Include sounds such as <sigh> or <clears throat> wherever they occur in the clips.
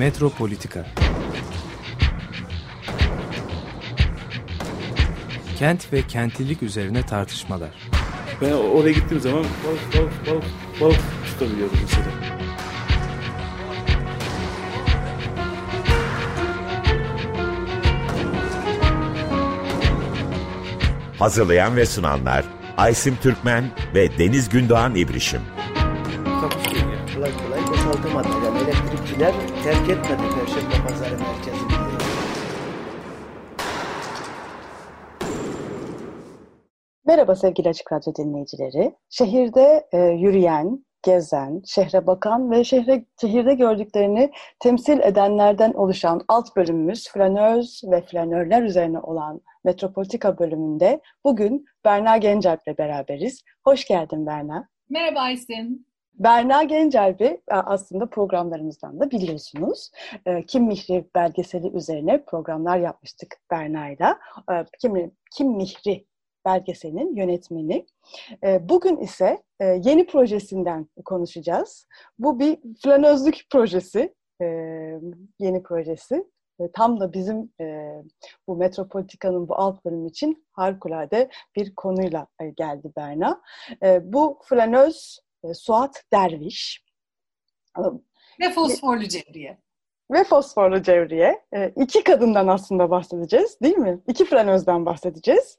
Metropolitika Kent ve kentlilik üzerine tartışmalar. Ben oraya gittiğim zaman balık balık balık balık tutabiliyordum mesela. Hazırlayan ve sunanlar Aysim Türkmen ve Deniz Gündoğan İbrişim. Takusuyor yani. Kolay kolay boşaltamadı. Yani elektrikçiler terk etmedi Perşembe Pazarı merkezini. Merhaba sevgili Açık Radyo dinleyicileri. Şehirde e, yürüyen, gezen, şehre bakan ve şehre, şehirde gördüklerini temsil edenlerden oluşan alt bölümümüz flanöz ve flanörler üzerine olan Metropolitika bölümünde bugün Berna Gencerp ile beraberiz. Hoş geldin Berna. Merhaba Aysin. Berna Gencerp'i aslında programlarımızdan da biliyorsunuz. E, Kim Mihri belgeseli üzerine programlar yapmıştık Berna'yla. E, Kim, Kim Mihri belgeselinin yönetmeni. E, bugün ise yeni projesinden konuşacağız. Bu bir flanözlük projesi, yeni projesi. Tam da bizim bu Metropolitika'nın bu alt bölümü için harikulade bir konuyla geldi Berna. Bu flanöz Suat Derviş. Ve fosforlu cevriye. Ve fosforlu cevriye. İki kadından aslında bahsedeceğiz değil mi? İki flanözden bahsedeceğiz.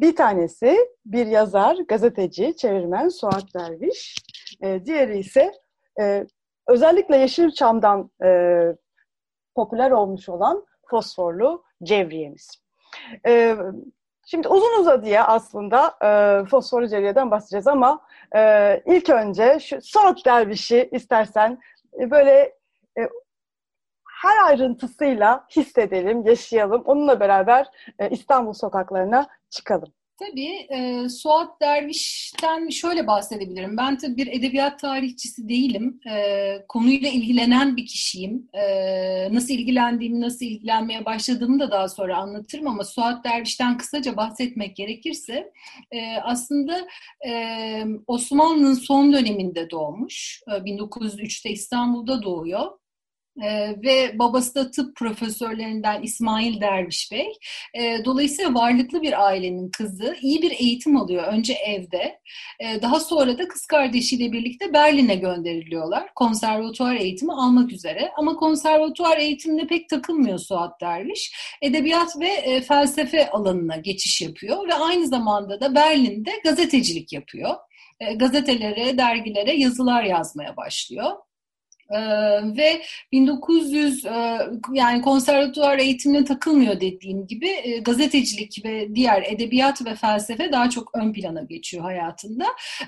Bir tanesi bir yazar, gazeteci, çevirmen Suat Derviş. Diğeri ise özellikle Yeşilçam'dan popüler olmuş olan fosforlu cevriyemiz. Şimdi uzun uzadıya aslında e, fosforlu cevriyeden bahsedeceğiz ama e, ilk önce şu Suat Derviş'i istersen e, böyle e, her ayrıntısıyla hissedelim, yaşayalım. Onunla beraber e, İstanbul sokaklarına çıkalım. Tabii e, Suat Derviş'ten şöyle bahsedebilirim. Ben tabii bir edebiyat tarihçisi değilim. E, konuyla ilgilenen bir kişiyim. E, nasıl ilgilendiğimi, nasıl ilgilenmeye başladığımı da daha sonra anlatırım ama Suat Derviş'ten kısaca bahsetmek gerekirse e, aslında e, Osmanlı'nın son döneminde doğmuş. E, 1903'te İstanbul'da doğuyor. Ee, ve babası da tıp profesörlerinden İsmail Derviş Bey. Ee, dolayısıyla varlıklı bir ailenin kızı iyi bir eğitim alıyor önce evde. Ee, daha sonra da kız kardeşiyle birlikte Berlin'e gönderiliyorlar konservatuar eğitimi almak üzere. Ama konservatuar eğitimine pek takılmıyor Suat Derviş. Edebiyat ve e, felsefe alanına geçiş yapıyor ve aynı zamanda da Berlin'de gazetecilik yapıyor. E, gazetelere, dergilere yazılar yazmaya başlıyor. Ee, ve 1900 e, yani konservatuvar eğitimine takılmıyor dediğim gibi e, gazetecilik ve diğer edebiyat ve felsefe daha çok ön plana geçiyor hayatında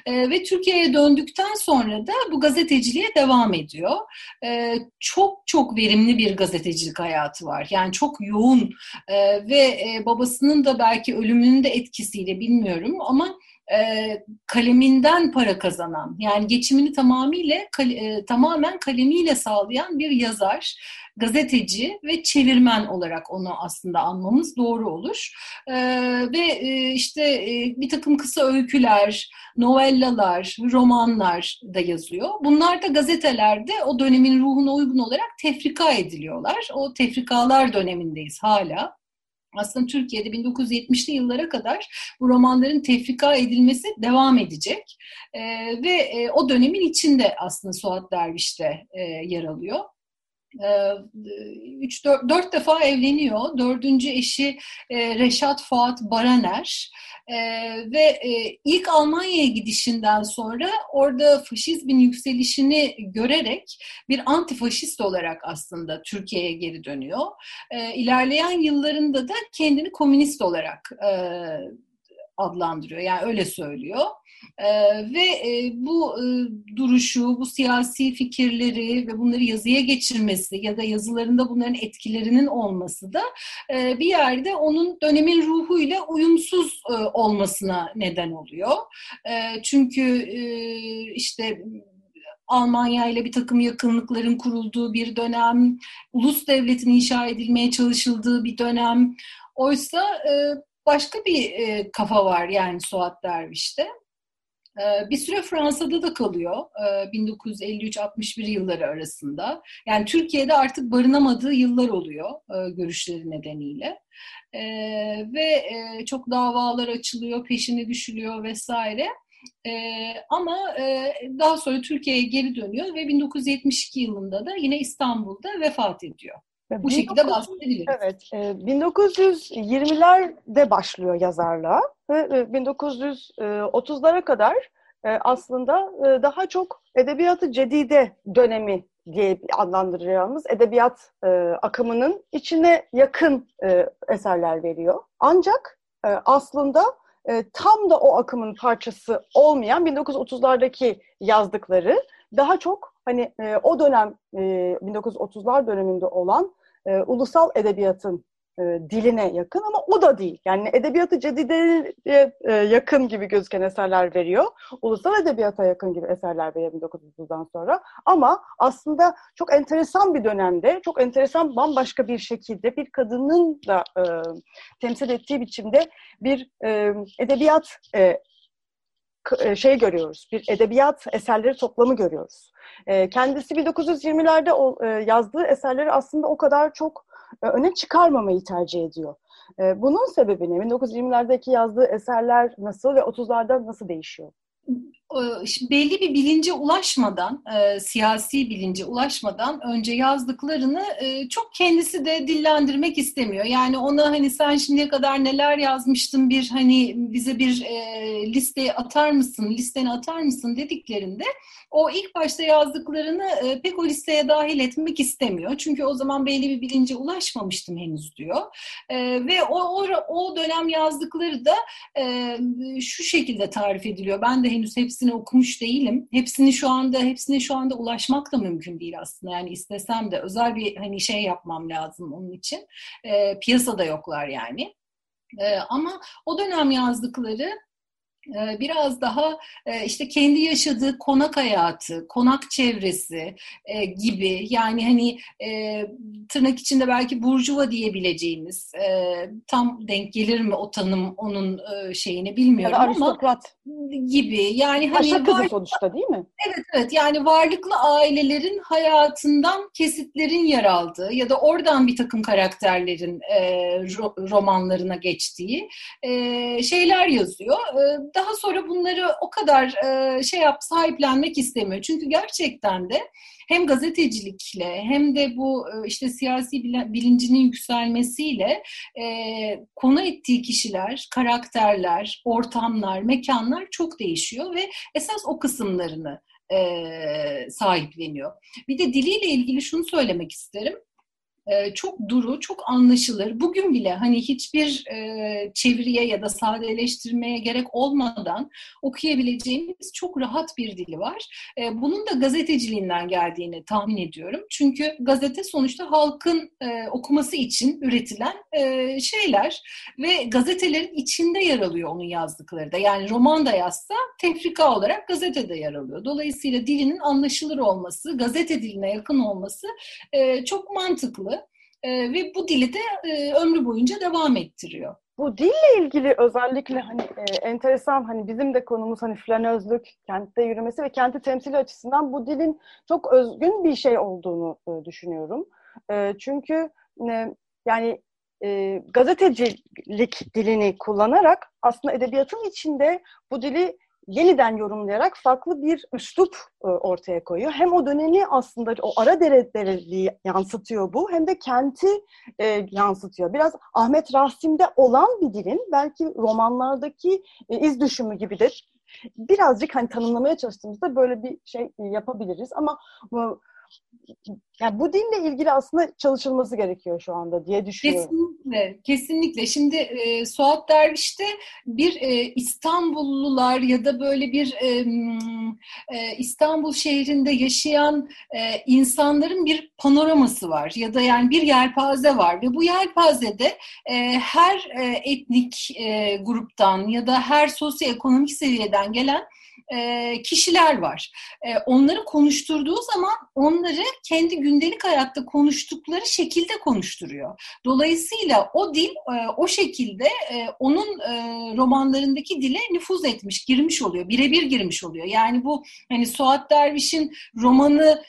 e, ve Türkiye'ye döndükten sonra da bu gazeteciliğe devam ediyor. E, çok çok verimli bir gazetecilik hayatı var yani çok yoğun e, ve e, babasının da belki ölümünün de etkisiyle bilmiyorum ama e, kaleminden para kazanan yani geçimini tamamıyla kal, e, tamamen kalemiyle sağlayan bir yazar, gazeteci ve çevirmen olarak onu aslında anmamız doğru olur. E, ve e, işte e, bir takım kısa öyküler, novellalar, romanlar da yazıyor. Bunlar da gazetelerde o dönemin ruhuna uygun olarak tefrika ediliyorlar. O tefrikalar dönemindeyiz hala aslında Türkiye'de 1970'li yıllara kadar bu romanların tefrika edilmesi devam edecek. E, ve e, o dönemin içinde aslında Suat Derviş de e, yer alıyor. Ee, üç, dört, dört defa evleniyor. Dördüncü eşi e, Reşat Fuat Baraner. E, ve e, ilk Almanya'ya gidişinden sonra orada faşizmin yükselişini görerek bir antifaşist olarak aslında Türkiye'ye geri dönüyor. E, ilerleyen yıllarında da kendini komünist olarak e, adlandırıyor. Yani öyle söylüyor. Ee, ve e, bu e, duruşu, bu siyasi fikirleri ve bunları yazıya geçirmesi ya da yazılarında bunların etkilerinin olması da e, bir yerde onun dönemin ruhuyla uyumsuz olmasına neden oluyor. Çünkü işte Almanya ile bir takım yakınlıkların kurulduğu bir dönem, ulus devletin inşa edilmeye çalışıldığı bir dönem. Oysa başka bir kafa var yani Suat Derviş'te. Bir süre Fransa'da da kalıyor 1953-61 yılları arasında. Yani Türkiye'de artık barınamadığı yıllar oluyor görüşleri nedeniyle. Ve çok davalar açılıyor, peşine düşülüyor vesaire. Ama daha sonra Türkiye'ye geri dönüyor ve 1972 yılında da yine İstanbul'da vefat ediyor. Bu şekilde bahsedilir. Evet, 1920'lerde başlıyor yazarlığa ve 1930'lara kadar aslında daha çok edebiyatı cedide dönemi diye adlandıracağımız edebiyat akımının içine yakın eserler veriyor. Ancak aslında tam da o akımın parçası olmayan 1930'lardaki yazdıkları daha çok hani o dönem 1930'lar döneminde olan ulusal edebiyatın e, diline yakın ama o da değil. Yani edebiyatı cedide e, yakın gibi gözüken eserler veriyor. Ulusal edebiyata yakın gibi eserler veriyor 1930'dan sonra. Ama aslında çok enteresan bir dönemde, çok enteresan bambaşka bir şekilde bir kadının da e, temsil ettiği biçimde bir e, edebiyat e, e şey görüyoruz. Bir edebiyat eserleri toplamı görüyoruz. Kendisi 1920'lerde e, yazdığı eserleri aslında o kadar çok öne çıkarmamayı tercih ediyor. Bunun sebebi ne? 1920'lerdeki yazdığı eserler nasıl ve 30'larda nasıl değişiyor? Belli bir bilince ulaşmadan, e, siyasi bilince ulaşmadan önce yazdıklarını e, çok kendisi de dillendirmek istemiyor. Yani ona hani sen şimdiye kadar neler yazmıştın bir hani bize bir e, listeye atar mısın, listeni atar mısın dediklerinde o ilk başta yazdıklarını e, pek o listeye dahil etmek istemiyor. Çünkü o zaman belli bir bilince ulaşmamıştım henüz diyor. E, ve o, o, o dönem yazdıkları da e, şu şekilde tarif ediliyor. Ben de henüz hepsini okumuş değilim. Hepsini şu anda hepsine şu anda ulaşmak da mümkün değil aslında. Yani istesem de özel bir hani şey yapmam lazım onun için. E, piyasada yoklar yani. E, ama o dönem yazdıkları ee, biraz daha e, işte kendi yaşadığı konak hayatı, konak çevresi e, gibi yani hani e, tırnak içinde belki burjuva diyebileceğimiz tam denk gelir mi o tanım onun şeyini bilmiyorum ya aristokrat. ama gibi yani hani Paşa kızı var, sonuçta değil mi? Evet evet yani varlıklı ailelerin hayatından kesitlerin yer aldığı ya da oradan bir takım karakterlerin romanlarına geçtiği şeyler yazıyor daha sonra bunları o kadar e, şey yap sahiplenmek istemiyor. Çünkü gerçekten de hem gazetecilikle hem de bu işte siyasi bilincinin yükselmesiyle e, konu ettiği kişiler, karakterler, ortamlar, mekanlar çok değişiyor ve esas o kısımlarını e, sahipleniyor. Bir de diliyle ilgili şunu söylemek isterim. E, çok duru, çok anlaşılır. Bugün bile hani hiçbir e, çeviriye ya da sadeleştirmeye gerek olmadan okuyabileceğimiz çok rahat bir dili var. E, bunun da gazeteciliğinden geldiğini tahmin ediyorum. Çünkü gazete sonuçta halkın okuması için üretilen şeyler ve gazetelerin içinde yer alıyor onun yazdıkları da. Yani roman da yazsa tefrika olarak gazetede yer alıyor. Dolayısıyla dilinin anlaşılır olması, gazete diline yakın olması çok mantıklı e, ve bu dili de e, ömrü boyunca devam ettiriyor. Bu dille ilgili özellikle hani e, enteresan hani bizim de konumuz hani flanözlük, kentte yürümesi ve kenti temsili açısından bu dilin çok özgün bir şey olduğunu e, düşünüyorum. E, çünkü e, yani e, gazetecilik dilini kullanarak aslında edebiyatın içinde bu dili yeniden yorumlayarak farklı bir üslup e, ortaya koyuyor. Hem o dönemi aslında o ara dereliği yansıtıyor bu hem de kenti e, yansıtıyor. Biraz Ahmet Rasim'de olan bir dilin belki romanlardaki e, iz düşümü gibi de birazcık hani tanımlamaya çalıştığımızda böyle bir şey yapabiliriz ama bu yani bu dille ilgili aslında çalışılması gerekiyor şu anda diye düşünüyorum. Kesinlikle, kesinlikle. Şimdi e, Suat Derviş'te bir e, İstanbullular ya da böyle bir e, e, İstanbul şehrinde yaşayan e, insanların bir panoraması var ya da yani bir yelpaze var ve bu yelpazede e, her e, etnik e, gruptan ya da her sosyoekonomik seviyeden gelen kişiler var. Onları konuşturduğu zaman onları kendi gündelik hayatta konuştukları şekilde konuşturuyor. Dolayısıyla o dil o şekilde onun romanlarındaki dile nüfuz etmiş, girmiş oluyor. Birebir girmiş oluyor. Yani bu hani Suat Derviş'in romanını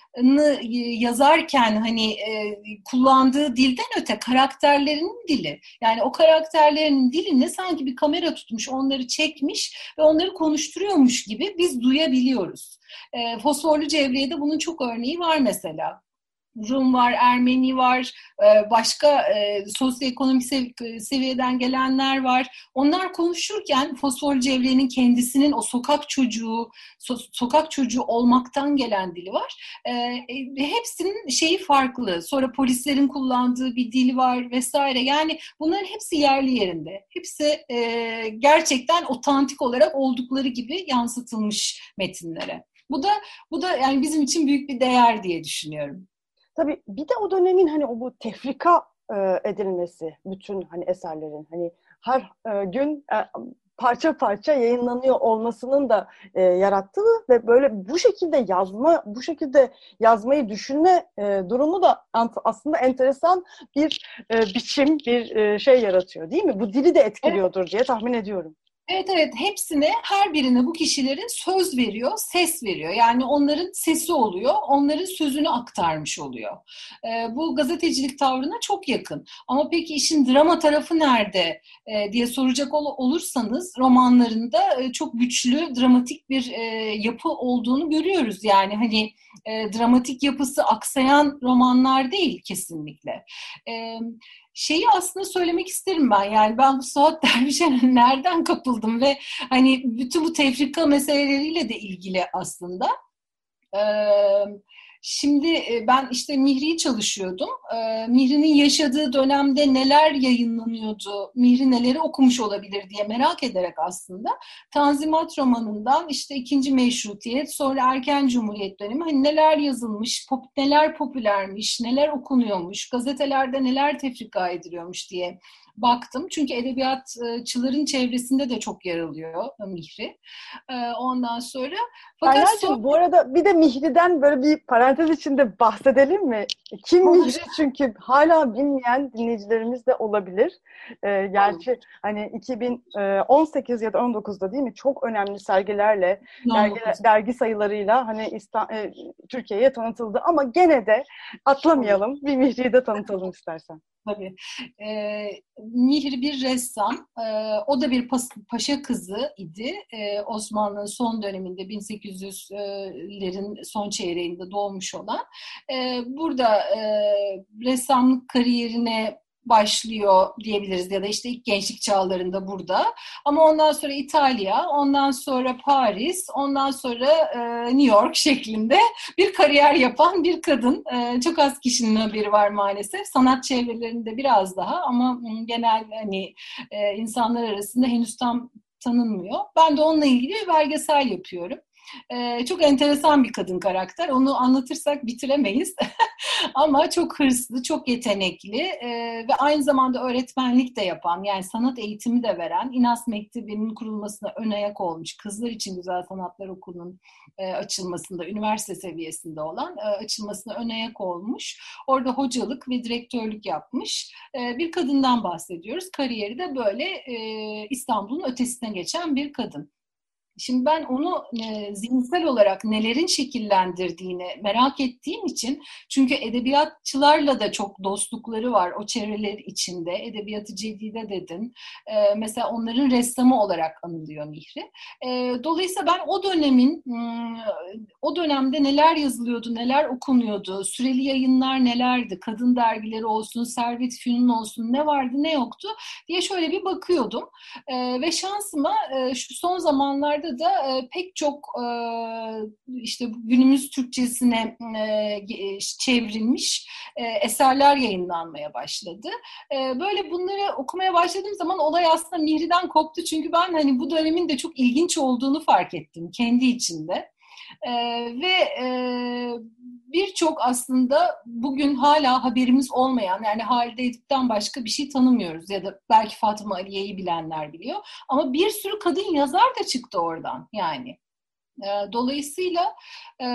yazarken hani e, kullandığı dilden öte karakterlerinin dili. Yani o karakterlerin dilini sanki bir kamera tutmuş, onları çekmiş ve onları konuşturuyormuş gibi biz duyabiliyoruz. E, Fosforlu Cevriye'de bunun çok örneği var mesela. Rum var, Ermeni var, e, başka e, sosyoekonomik seviyeden gelenler var. Onlar konuşurken Fosfor Cevriye'nin kendisinin o sokak çocuğu, sokak çocuğu olmaktan gelen dili var. E, hepsinin şeyi farklı. Sonra polislerin kullandığı bir dil var vesaire. Yani bunların hepsi yerli yerinde. Hepsi gerçekten otantik olarak oldukları gibi yansıtılmış metinlere. Bu da bu da yani bizim için büyük bir değer diye düşünüyorum. Tabii bir de o dönemin hani o bu tefrika e, edilmesi bütün hani eserlerin hani her e, gün e, parça parça yayınlanıyor olmasının da e, yarattığı ve böyle bu şekilde yazma, bu şekilde yazmayı düşünme e, durumu da aslında enteresan bir e, biçim, bir e, şey yaratıyor değil mi? Bu dili de etkiliyordur evet. diye tahmin ediyorum. Evet evet hepsine her birine bu kişilerin söz veriyor, ses veriyor. Yani onların sesi oluyor, onların sözünü aktarmış oluyor. E, bu gazetecilik tavrına çok yakın. Ama peki işin drama tarafı nerede e, diye soracak ol, olursanız romanlarında e, çok güçlü, dramatik bir e, yapı olduğunu görüyoruz. Yani hani e, dramatik yapısı aksayan romanlar değil kesinlikle. Evet şeyi aslında söylemek isterim ben. Yani ben bu Suat <laughs> Derviş'e nereden kapıldım ve hani bütün bu tefrika meseleleriyle de ilgili aslında. Ee, Şimdi e, ben işte Mihri'yi çalışıyordum. Ee, Mihri'nin yaşadığı dönemde neler yayınlanıyordu, Mihri neleri okumuş olabilir diye merak ederek aslında Tanzimat romanından işte ikinci meşrutiyet, sonra erken cumhuriyet dönemi hani neler yazılmış, pop, neler popülermiş, neler okunuyormuş, gazetelerde neler tefrika ediliyormuş diye baktım. Çünkü edebiyatçıların çevresinde de çok yer alıyor Mihri. Ee, ondan sonra fakat son... bu arada bir de Mihri'den böyle bir parantez içinde bahsedelim mi? Kim Olur. Mihri? Çünkü hala bilmeyen dinleyicilerimiz de olabilir. Ee, gerçi hani 2018 ya da 19'da değil mi? Çok önemli sergilerle, dergi, dergi sayılarıyla hani e, Türkiye'ye tanıtıldı. Ama gene de atlamayalım. Bir Mihri'yi de tanıtalım istersen. Tabii. E, Mihri bir ressam. E, o da bir pas, paşa kızı idi. E, Osmanlı'nın son döneminde 1800'lerin son çeyreğinde doğmuş olan. E, burada e, ressamlık kariyerine başlıyor diyebiliriz ya da işte ilk gençlik çağlarında burada. Ama ondan sonra İtalya, ondan sonra Paris, ondan sonra e, New York şeklinde bir kariyer yapan bir kadın. E, çok az kişinin haberi var maalesef. Sanat çevrelerinde biraz daha ama genel hani e, insanlar arasında henüz tam tanınmıyor. Ben de onunla ilgili bir belgesel yapıyorum. Ee, çok enteresan bir kadın karakter. Onu anlatırsak bitiremeyiz. <laughs> Ama çok hırslı, çok yetenekli e, ve aynı zamanda öğretmenlik de yapan, yani sanat eğitimi de veren, İnas Mektebi'nin kurulmasına ön ayak olmuş, Kızlar için Güzel Sanatlar Okulu'nun e, açılmasında, üniversite seviyesinde olan e, açılmasına ön ayak olmuş. Orada hocalık ve direktörlük yapmış. E, bir kadından bahsediyoruz. Kariyeri de böyle e, İstanbul'un ötesine geçen bir kadın. Şimdi ben onu e, zihinsel olarak nelerin şekillendirdiğini merak ettiğim için çünkü edebiyatçılarla da çok dostlukları var o çevreler içinde. Edebiyatı cedide dedin. E, mesela onların ressamı olarak anılıyor Mihri. E, dolayısıyla ben o dönemin hmm, o dönemde neler yazılıyordu, neler okunuyordu, süreli yayınlar nelerdi, kadın dergileri olsun, Servet Fünun olsun ne vardı ne yoktu diye şöyle bir bakıyordum. E, ve şansıma e, şu son zamanlarda Arada da e, pek çok e, işte günümüz Türkçesine e, çevrilmiş e, eserler yayınlanmaya başladı. E, böyle bunları okumaya başladığım zaman olay aslında Mihri'den koptu. Çünkü ben hani bu dönemin de çok ilginç olduğunu fark ettim kendi içinde. E, ve e, birçok aslında bugün hala haberimiz olmayan yani Halide Edip'ten başka bir şey tanımıyoruz ya da belki Fatıma Aliye'yi bilenler biliyor. Ama bir sürü kadın yazar da çıktı oradan yani. E, dolayısıyla e,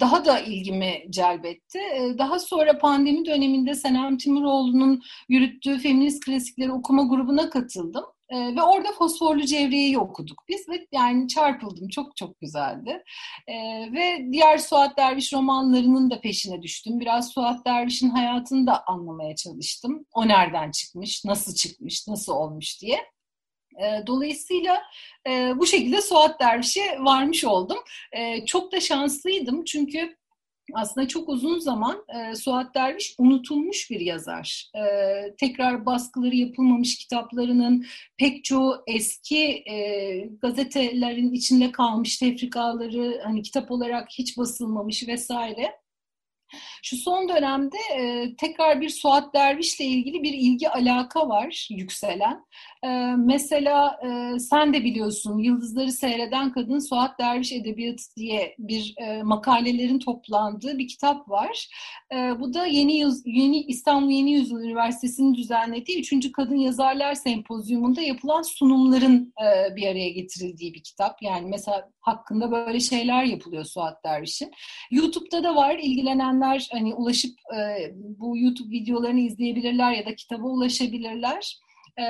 daha da ilgimi celbetti. E, daha sonra pandemi döneminde Senem Timuroğlu'nun yürüttüğü feminist klasikleri okuma grubuna katıldım. Ve orada Fosforlu Cevriye'yi okuduk biz ve yani çarpıldım. Çok çok güzeldi. ve diğer Suat Derviş romanlarının da peşine düştüm. Biraz Suat Derviş'in hayatını da anlamaya çalıştım. O nereden çıkmış, nasıl çıkmış, nasıl olmuş diye. E, dolayısıyla e, bu şekilde Suat Derviş'e varmış oldum. E, çok da şanslıydım çünkü aslında çok uzun zaman e, Suat Derviş unutulmuş bir yazar. E, tekrar baskıları yapılmamış kitaplarının pek çoğu eski e, gazetelerin içinde kalmış tefrikaları hani kitap olarak hiç basılmamış vesaire. Şu son dönemde e, tekrar bir Suat Derviş'le ilgili bir ilgi alaka var yükselen. E, mesela e, sen de biliyorsun Yıldızları Seyreden Kadın Suat Derviş Edebiyatı diye bir e, makalelerin toplandığı bir kitap var. E, bu da Yeni, Yüz, Yeni İstanbul Yeni Yüzyıl Üniversitesi'nin düzenlediği 3. Kadın Yazarlar Sempozyumunda yapılan sunumların e, bir araya getirildiği bir kitap. Yani mesela hakkında böyle şeyler yapılıyor Suat Derviş'in. YouTube'da da var ilgilenenler hani ulaşıp e, bu YouTube videolarını izleyebilirler ya da kitaba ulaşabilirler. E,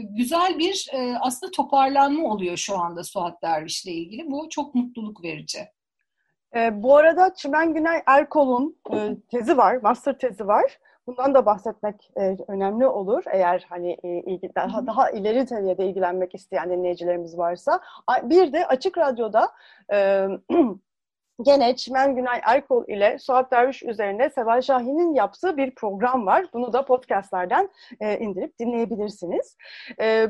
güzel bir e, aslında toparlanma oluyor şu anda Suat Derviş'le ilgili. Bu çok mutluluk verici. E, bu arada Çimen Günay Erkol'un e, tezi var, master tezi var. Bundan da bahsetmek e, önemli olur eğer hani e, ilgi, daha, daha ileri seviyede ilgilenmek isteyen dinleyicilerimiz varsa. Bir de Açık Radyo'da e, <clears throat> Gene Çimen Günay Erkol ile Suat Derviş üzerine Seval Şahin'in yaptığı bir program var. Bunu da podcastlerden e, indirip dinleyebilirsiniz. E,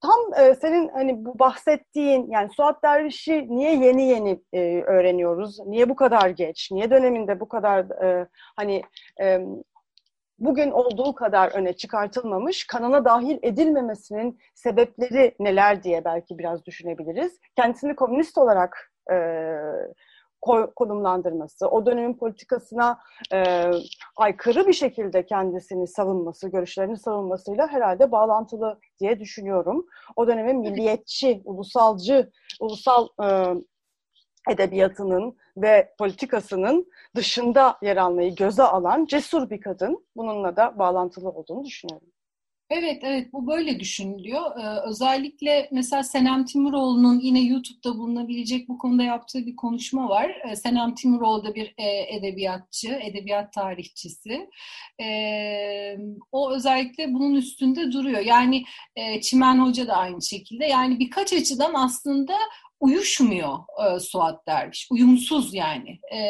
tam e, senin hani bu bahsettiğin yani Suat Derviş'i niye yeni yeni e, öğreniyoruz? Niye bu kadar geç? Niye döneminde bu kadar e, hani e, bugün olduğu kadar öne çıkartılmamış, kanana dahil edilmemesinin sebepleri neler diye belki biraz düşünebiliriz. Kendisini komünist olarak e, konumlandırması, o dönemin politikasına e, aykırı bir şekilde kendisini savunması, görüşlerini savunmasıyla herhalde bağlantılı diye düşünüyorum. O dönemin milliyetçi, ulusalcı, ulusal e, edebiyatının ve politikasının dışında yer almayı göze alan cesur bir kadın. Bununla da bağlantılı olduğunu düşünüyorum. Evet, evet bu böyle düşünülüyor. Ee, özellikle mesela Senem Timuroğlu'nun yine YouTube'da bulunabilecek bu konuda yaptığı bir konuşma var. Ee, Senem Timuroğlu da bir e, edebiyatçı, edebiyat tarihçisi. Ee, o özellikle bunun üstünde duruyor. Yani e, Çimen Hoca da aynı şekilde. Yani birkaç açıdan aslında uyuşmuyor e, Suat Derviş. Uyumsuz yani e,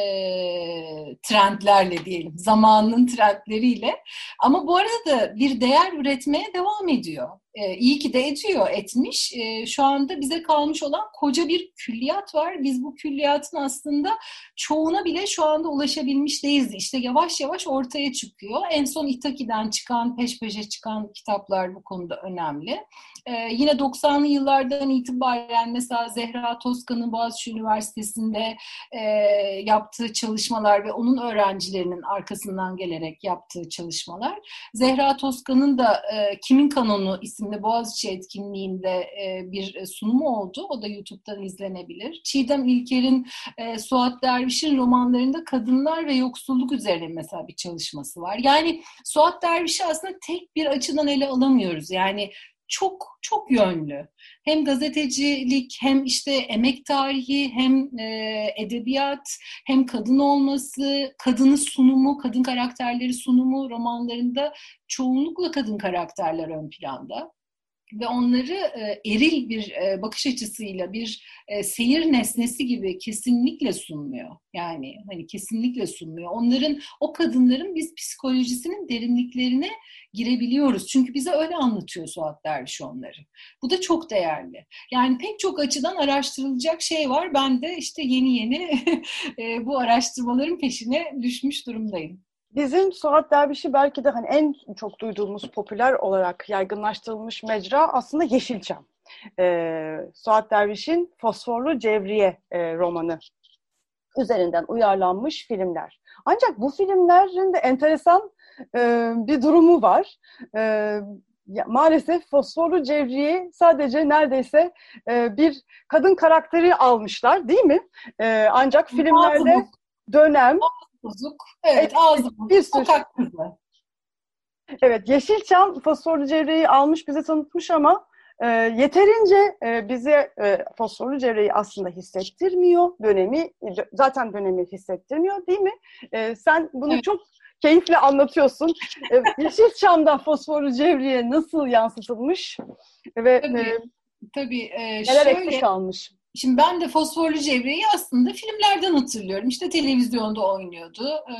trendlerle diyelim. Zamanının trendleriyle. Ama bu arada da bir değer üretmeye devam ediyor. E, iyi ki de ediyor, etmiş. E, şu anda bize kalmış olan koca bir külliyat var. Biz bu külliyatın aslında çoğuna bile şu anda ulaşabilmiş değiliz. İşte yavaş yavaş ortaya çıkıyor. En son İtaki'den çıkan, peş peşe çıkan kitaplar bu konuda önemli. E, yine 90'lı yıllardan itibaren mesela Zehra Toskan'ın Boğaziçi Üniversitesi'nde e, yaptığı çalışmalar ve onun öğrencilerinin arkasından gelerek yaptığı çalışmalar. Zehra Toskan'ın da e, Kimin Kanonu isimli Boğaziçi etkinliğinde e, bir sunumu oldu. O da YouTube'dan izlenebilir. Çiğdem İlker'in e, Suat Derviş'in romanlarında kadınlar ve yoksulluk üzerine mesela bir çalışması var. Yani Suat Derviş'i aslında tek bir açıdan ele alamıyoruz. Yani çok çok yönlü. Hem gazetecilik, hem işte emek tarihi, hem e, edebiyat, hem kadın olması, kadını sunumu, kadın karakterleri sunumu romanlarında çoğunlukla kadın karakterler ön planda ve onları e, eril bir e, bakış açısıyla bir e, seyir nesnesi gibi kesinlikle sunmuyor. Yani hani kesinlikle sunmuyor. Onların o kadınların biz psikolojisinin derinliklerine girebiliyoruz. Çünkü bize öyle anlatıyor Suat Derviş onları. Bu da çok değerli. Yani pek çok açıdan araştırılacak şey var. Ben de işte yeni yeni <laughs> bu araştırmaların peşine düşmüş durumdayım. Bizim Suat Derviş'i belki de hani en çok duyduğumuz popüler olarak yaygınlaştırılmış mecra aslında Yeşilçam. Ee, Suat Derviş'in Fosforlu Cevriye e, romanı üzerinden uyarlanmış filmler. Ancak bu filmlerin de enteresan e, bir durumu var. E, ya, maalesef Fosforlu Cevriye sadece neredeyse e, bir kadın karakteri almışlar değil mi? E, ancak filmlerde dönem bozuk. Evet, ağzı bozuk. bir sürü Sokak kızı. Evet, Yeşilçam fosforlu cevreyi almış, bize tanıtmış ama e, yeterince e, bize e, fosforlu cevreyi aslında hissettirmiyor. Dönemi, zaten dönemi hissettirmiyor değil mi? E, sen bunu Evet. çok keyifle anlatıyorsun. E, Yeşilçam'da fosforlu cevreye nasıl yansıtılmış ve Tabii. e, Tabii e, neler şöyle, eksik kalmış? Şimdi ben de Fosforlu Cevriye'yi aslında filmlerden hatırlıyorum. İşte televizyonda oynuyordu. E,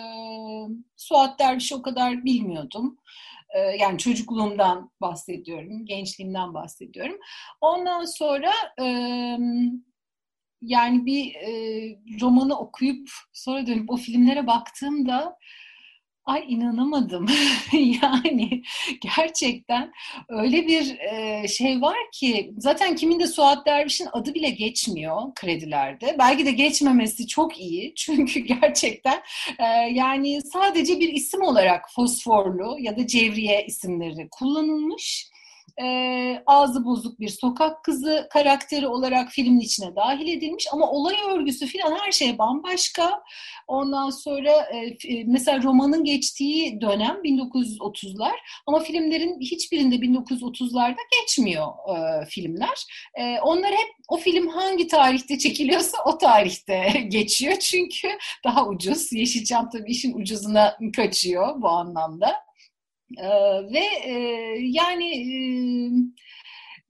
Suat Derviş'i o kadar bilmiyordum. E, yani çocukluğumdan bahsediyorum, gençliğimden bahsediyorum. Ondan sonra e, yani bir e, romanı okuyup sonra dönüp o filmlere baktığımda ay inanamadım. <laughs> yani gerçekten öyle bir e, şey var ki zaten kimin de Suat Derviş'in adı bile geçmiyor kredilerde. Belki de geçmemesi çok iyi. <laughs> Çünkü gerçekten e, yani sadece bir isim olarak fosforlu ya da cevriye isimleri kullanılmış. E, ağzı bozuk bir sokak kızı karakteri olarak filmin içine dahil edilmiş ama olay örgüsü falan her şey bambaşka. Ondan sonra e, f- mesela romanın geçtiği dönem 1930'lar ama filmlerin hiçbirinde 1930'larda geçmiyor e, filmler. E, onlar hep o film hangi tarihte çekiliyorsa o tarihte <laughs> geçiyor çünkü daha ucuz. Yeşilçam tabii işin ucuzuna kaçıyor bu anlamda. E, ve e, yani e,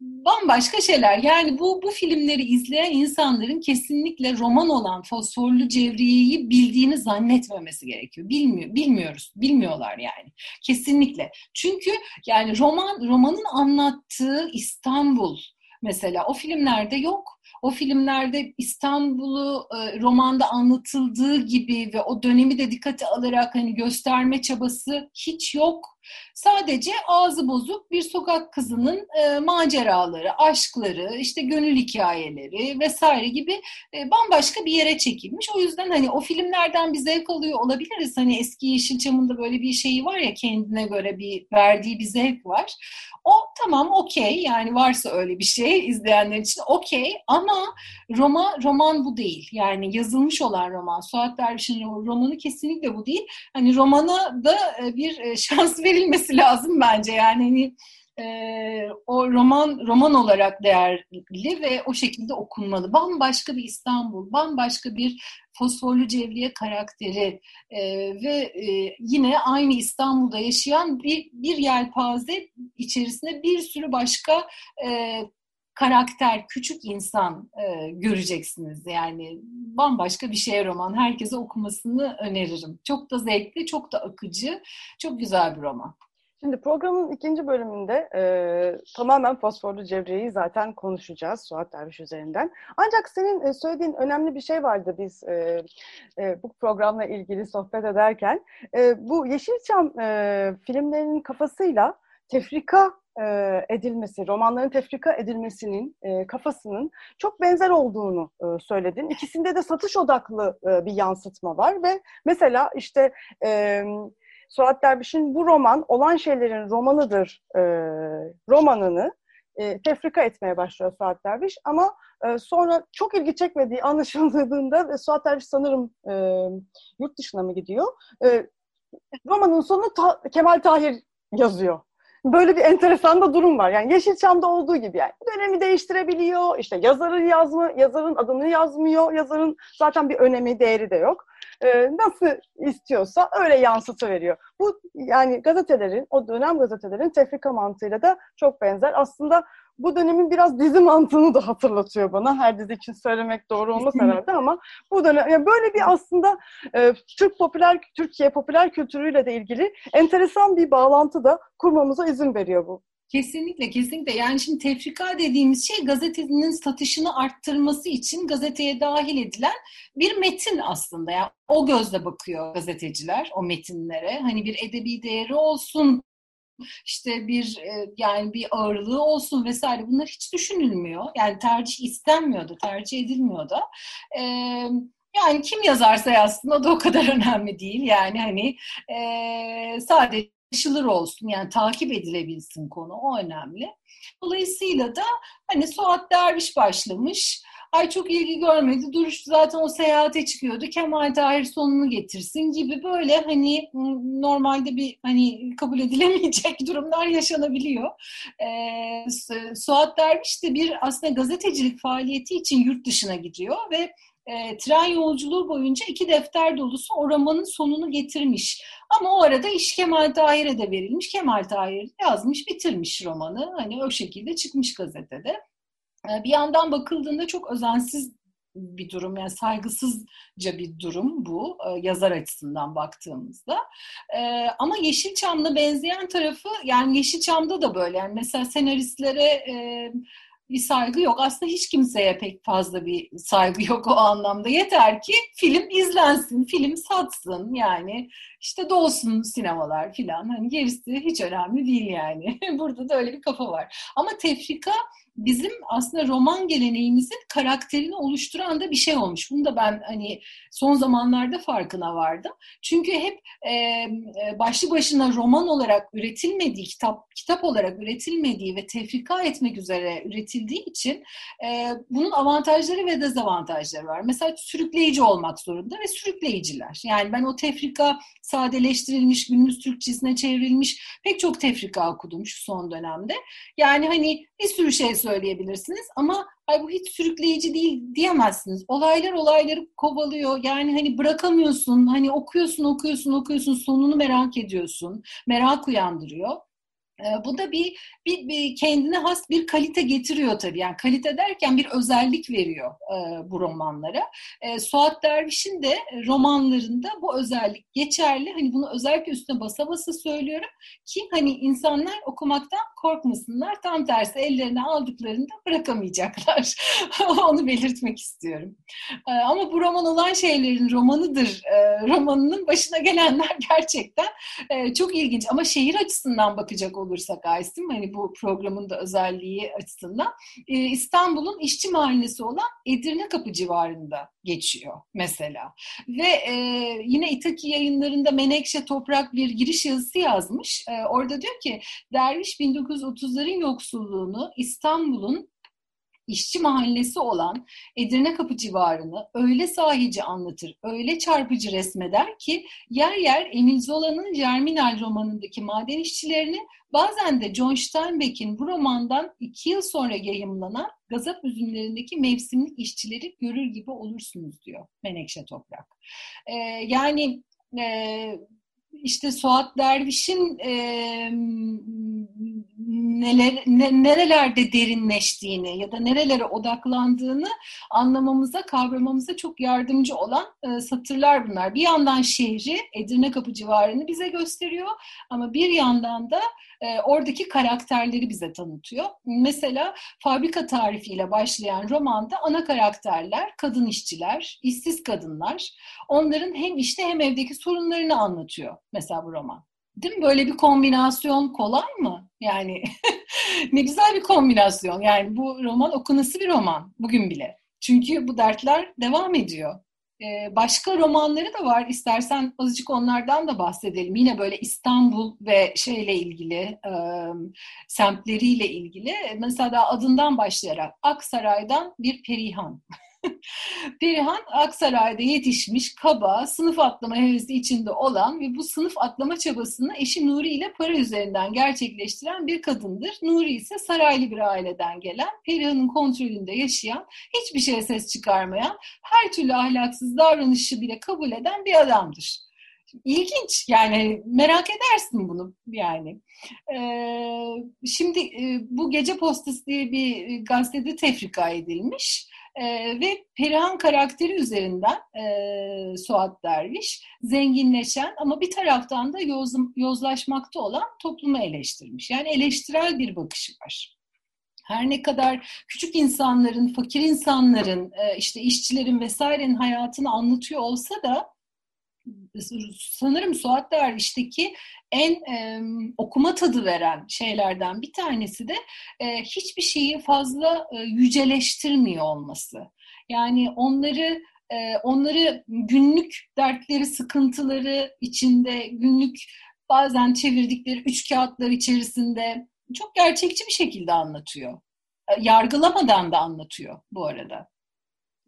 bambaşka şeyler. Yani bu bu filmleri izleyen insanların kesinlikle roman olan Fosforlu Cevriye'yi bildiğini zannetmemesi gerekiyor. Bilmiyor, bilmiyoruz, bilmiyorlar yani. Kesinlikle. Çünkü yani roman romanın anlattığı İstanbul mesela o filmlerde yok. O filmlerde İstanbul'u e, romanda anlatıldığı gibi ve o dönemi de dikkate alarak hani gösterme çabası hiç yok. Sadece ağzı bozuk bir sokak kızının e, maceraları, aşkları, işte gönül hikayeleri vesaire gibi e, bambaşka bir yere çekilmiş. O yüzden hani o filmlerden bir zevk alıyor olabiliriz. Hani eski Yeşilçam'ın da böyle bir şeyi var ya kendine göre bir verdiği bir zevk var. O tamam okey yani varsa öyle bir şey izleyenler için okey ama Roma roman bu değil. Yani yazılmış olan roman. Suat Derviş'in romanı kesinlikle bu değil. Hani romana da e, bir e, <laughs> şans verilmesi lazım bence. Yani hani e, o roman roman olarak değerli ve o şekilde okunmalı. Bambaşka bir İstanbul, bambaşka bir fosforlu cevriye karakteri e, ve e, yine aynı İstanbul'da yaşayan bir bir yelpaze içerisinde bir sürü başka e, karakter, küçük insan e, göreceksiniz. Yani bambaşka bir şey roman. Herkese okumasını öneririm. Çok da zevkli, çok da akıcı, çok güzel bir roman. Şimdi programın ikinci bölümünde e, tamamen fosforlu cevriyeyi zaten konuşacağız Suat Derviş üzerinden. Ancak senin e, söylediğin önemli bir şey vardı biz e, e, bu programla ilgili sohbet ederken. E, bu Yeşilçam e, filmlerinin kafasıyla tefrika edilmesi, romanların tefrika edilmesinin e, kafasının çok benzer olduğunu e, söyledin. İkisinde de satış odaklı e, bir yansıtma var ve mesela işte e, Suat Derviş'in bu roman olan şeylerin romanıdır e, romanını e, tefrika etmeye başlıyor Suat Derviş ama e, sonra çok ilgi çekmediği anlaşıldığında ve Suat Derviş sanırım e, yurt dışına mı gidiyor? E, romanın sonunu Ta- Kemal Tahir yazıyor. Böyle bir enteresan da durum var. Yani Yeşilçam'da olduğu gibi yani dönemi değiştirebiliyor. İşte yazarın yazma, yazarın adını yazmıyor. Yazarın zaten bir önemi, değeri de yok. Ee, nasıl istiyorsa öyle yansıtıveriyor. Bu yani gazetelerin, o dönem gazetelerin tefrika mantığıyla da çok benzer. Aslında bu dönemin biraz dizi mantığını da hatırlatıyor bana. Her dizi için söylemek doğru olmaz herhalde ama bu dönem yani böyle bir aslında e, Türk popüler Türkiye popüler kültürüyle de ilgili enteresan bir bağlantı da kurmamıza izin veriyor bu. Kesinlikle, kesinlikle. Yani şimdi tefrika dediğimiz şey gazetenin satışını arttırması için gazeteye dahil edilen bir metin aslında. Yani o gözle bakıyor gazeteciler o metinlere. Hani bir edebi değeri olsun, işte bir e, yani bir ağırlığı olsun vesaire bunlar hiç düşünülmüyor. Yani tercih istenmiyor da, tercih edilmiyor da. Ee, yani kim yazarsa yazsın o da o kadar <laughs> önemli değil. Yani hani e, sadece anlaşılır olsun yani takip edilebilsin konu o önemli. Dolayısıyla da hani Suat Derviş başlamış. Ay çok ilgi görmedi. Duruş zaten o seyahate çıkıyordu. Kemal Tahir sonunu getirsin gibi böyle hani normalde bir hani kabul edilemeyecek <laughs> durumlar yaşanabiliyor. Ee, Suat Derviş de bir aslında gazetecilik faaliyeti için yurt dışına gidiyor ve e, tren yolculuğu boyunca iki defter dolusu o romanın sonunu getirmiş. Ama o arada iş Kemal Tahir'e de verilmiş. Kemal Tahir yazmış, bitirmiş romanı. Hani o şekilde çıkmış gazetede. E, bir yandan bakıldığında çok özensiz bir durum yani saygısızca bir durum bu e, yazar açısından baktığımızda. E, ama Yeşilçam'la benzeyen tarafı yani Yeşilçam'da da böyle yani mesela senaristlere e, bir saygı yok. Aslında hiç kimseye pek fazla bir saygı yok o anlamda. Yeter ki film izlensin, film satsın yani işte dolsun sinemalar filan. Hani gerisi hiç önemli değil yani. <laughs> Burada da öyle bir kafa var. Ama tefrika bizim aslında roman geleneğimizin karakterini oluşturan da bir şey olmuş. Bunu da ben hani son zamanlarda farkına vardım. Çünkü hep e, başlı başına roman olarak üretilmediği, kitap kitap olarak üretilmediği ve tefrika etmek üzere üretildiği için e, bunun avantajları ve dezavantajları var. Mesela sürükleyici olmak zorunda ve sürükleyiciler. Yani ben o tefrika sadeleştirilmiş, günümüz Türkçesine çevrilmiş pek çok tefrika okudum şu son dönemde. Yani hani bir sürü şey söyleyebilirsiniz ama ay bu hiç sürükleyici değil diyemezsiniz. Olaylar olayları kovalıyor. Yani hani bırakamıyorsun. Hani okuyorsun, okuyorsun, okuyorsun. Sonunu merak ediyorsun. Merak uyandırıyor. Ee, bu da bir, bir, bir kendine has bir kalite getiriyor tabii. Yani kalite derken bir özellik veriyor e, bu romanlara. E, Suat Derviş'in de romanlarında bu özellik geçerli. Hani bunu özellikle üstüne basa basa söylüyorum ki hani insanlar okumaktan korkmasınlar. Tam tersi ellerine aldıklarında bırakamayacaklar. <laughs> Onu belirtmek istiyorum. E, ama bu roman olan şeylerin romanıdır. E, romanının başına gelenler <laughs> gerçekten e, çok ilginç. Ama şehir açısından bakacak olursak olursak Aysim, hani bu programın da özelliği açısından e, İstanbul'un işçi mahallesi olan Edirne Kapı civarında geçiyor mesela. Ve e, yine İtaki yayınlarında Menekşe Toprak bir giriş yazısı yazmış. E, orada diyor ki Derviş 1930'ların yoksulluğunu İstanbul'un işçi mahallesi olan Edirne Kapı civarını öyle sahici anlatır, öyle çarpıcı resmeder ki yer yer Emil Zola'nın Germinal romanındaki maden işçilerini bazen de John Steinbeck'in bu romandan iki yıl sonra yayımlanan gazap üzümlerindeki mevsimlik işçileri görür gibi olursunuz diyor Menekşe Toprak. Ee, yani e, işte Suat Derviş'in e, neler, ne, nerelerde derinleştiğini ya da nerelere odaklandığını anlamamıza, kavramamıza çok yardımcı olan e, satırlar bunlar. Bir yandan şehri, Edirne Kapı civarını bize gösteriyor ama bir yandan da e, oradaki karakterleri bize tanıtıyor. Mesela fabrika tarifiyle başlayan romanda ana karakterler kadın işçiler, işsiz kadınlar. Onların hem işte hem evdeki sorunlarını anlatıyor mesela bu roman. Değil mi? Böyle bir kombinasyon kolay mı? Yani <laughs> ne güzel bir kombinasyon. Yani bu roman okunası bir roman bugün bile. Çünkü bu dertler devam ediyor. Ee, başka romanları da var. İstersen azıcık onlardan da bahsedelim. Yine böyle İstanbul ve şeyle ilgili, e, semtleriyle ilgili. Mesela adından başlayarak Aksaray'dan bir Perihan. <laughs> <laughs> Perihan Aksaray'da yetişmiş, kaba, sınıf atlama hevesi içinde olan ve bu sınıf atlama çabasını eşi Nuri ile para üzerinden gerçekleştiren bir kadındır. Nuri ise saraylı bir aileden gelen, Perihan'ın kontrolünde yaşayan, hiçbir şeye ses çıkarmayan, her türlü ahlaksız davranışı bile kabul eden bir adamdır. İlginç yani merak edersin bunu yani. Ee, şimdi e, bu Gece Postası diye bir gazetede tefrika edilmiş. E, ve Perihan karakteri üzerinden e, Suat Derviş zenginleşen ama bir taraftan da yoz, yozlaşmakta olan toplumu eleştirmiş. Yani eleştirel bir bakışı var. Her ne kadar küçük insanların, fakir insanların, e, işte işçilerin vesairenin hayatını anlatıyor olsa da sanırım Suat Derviş'teki en e, okuma tadı veren şeylerden bir tanesi de e, hiçbir şeyi fazla e, yüceleştirmiyor olması. Yani onları e, onları günlük dertleri, sıkıntıları içinde günlük bazen çevirdikleri üç kağıtlar içerisinde çok gerçekçi bir şekilde anlatıyor. E, yargılamadan da anlatıyor bu arada.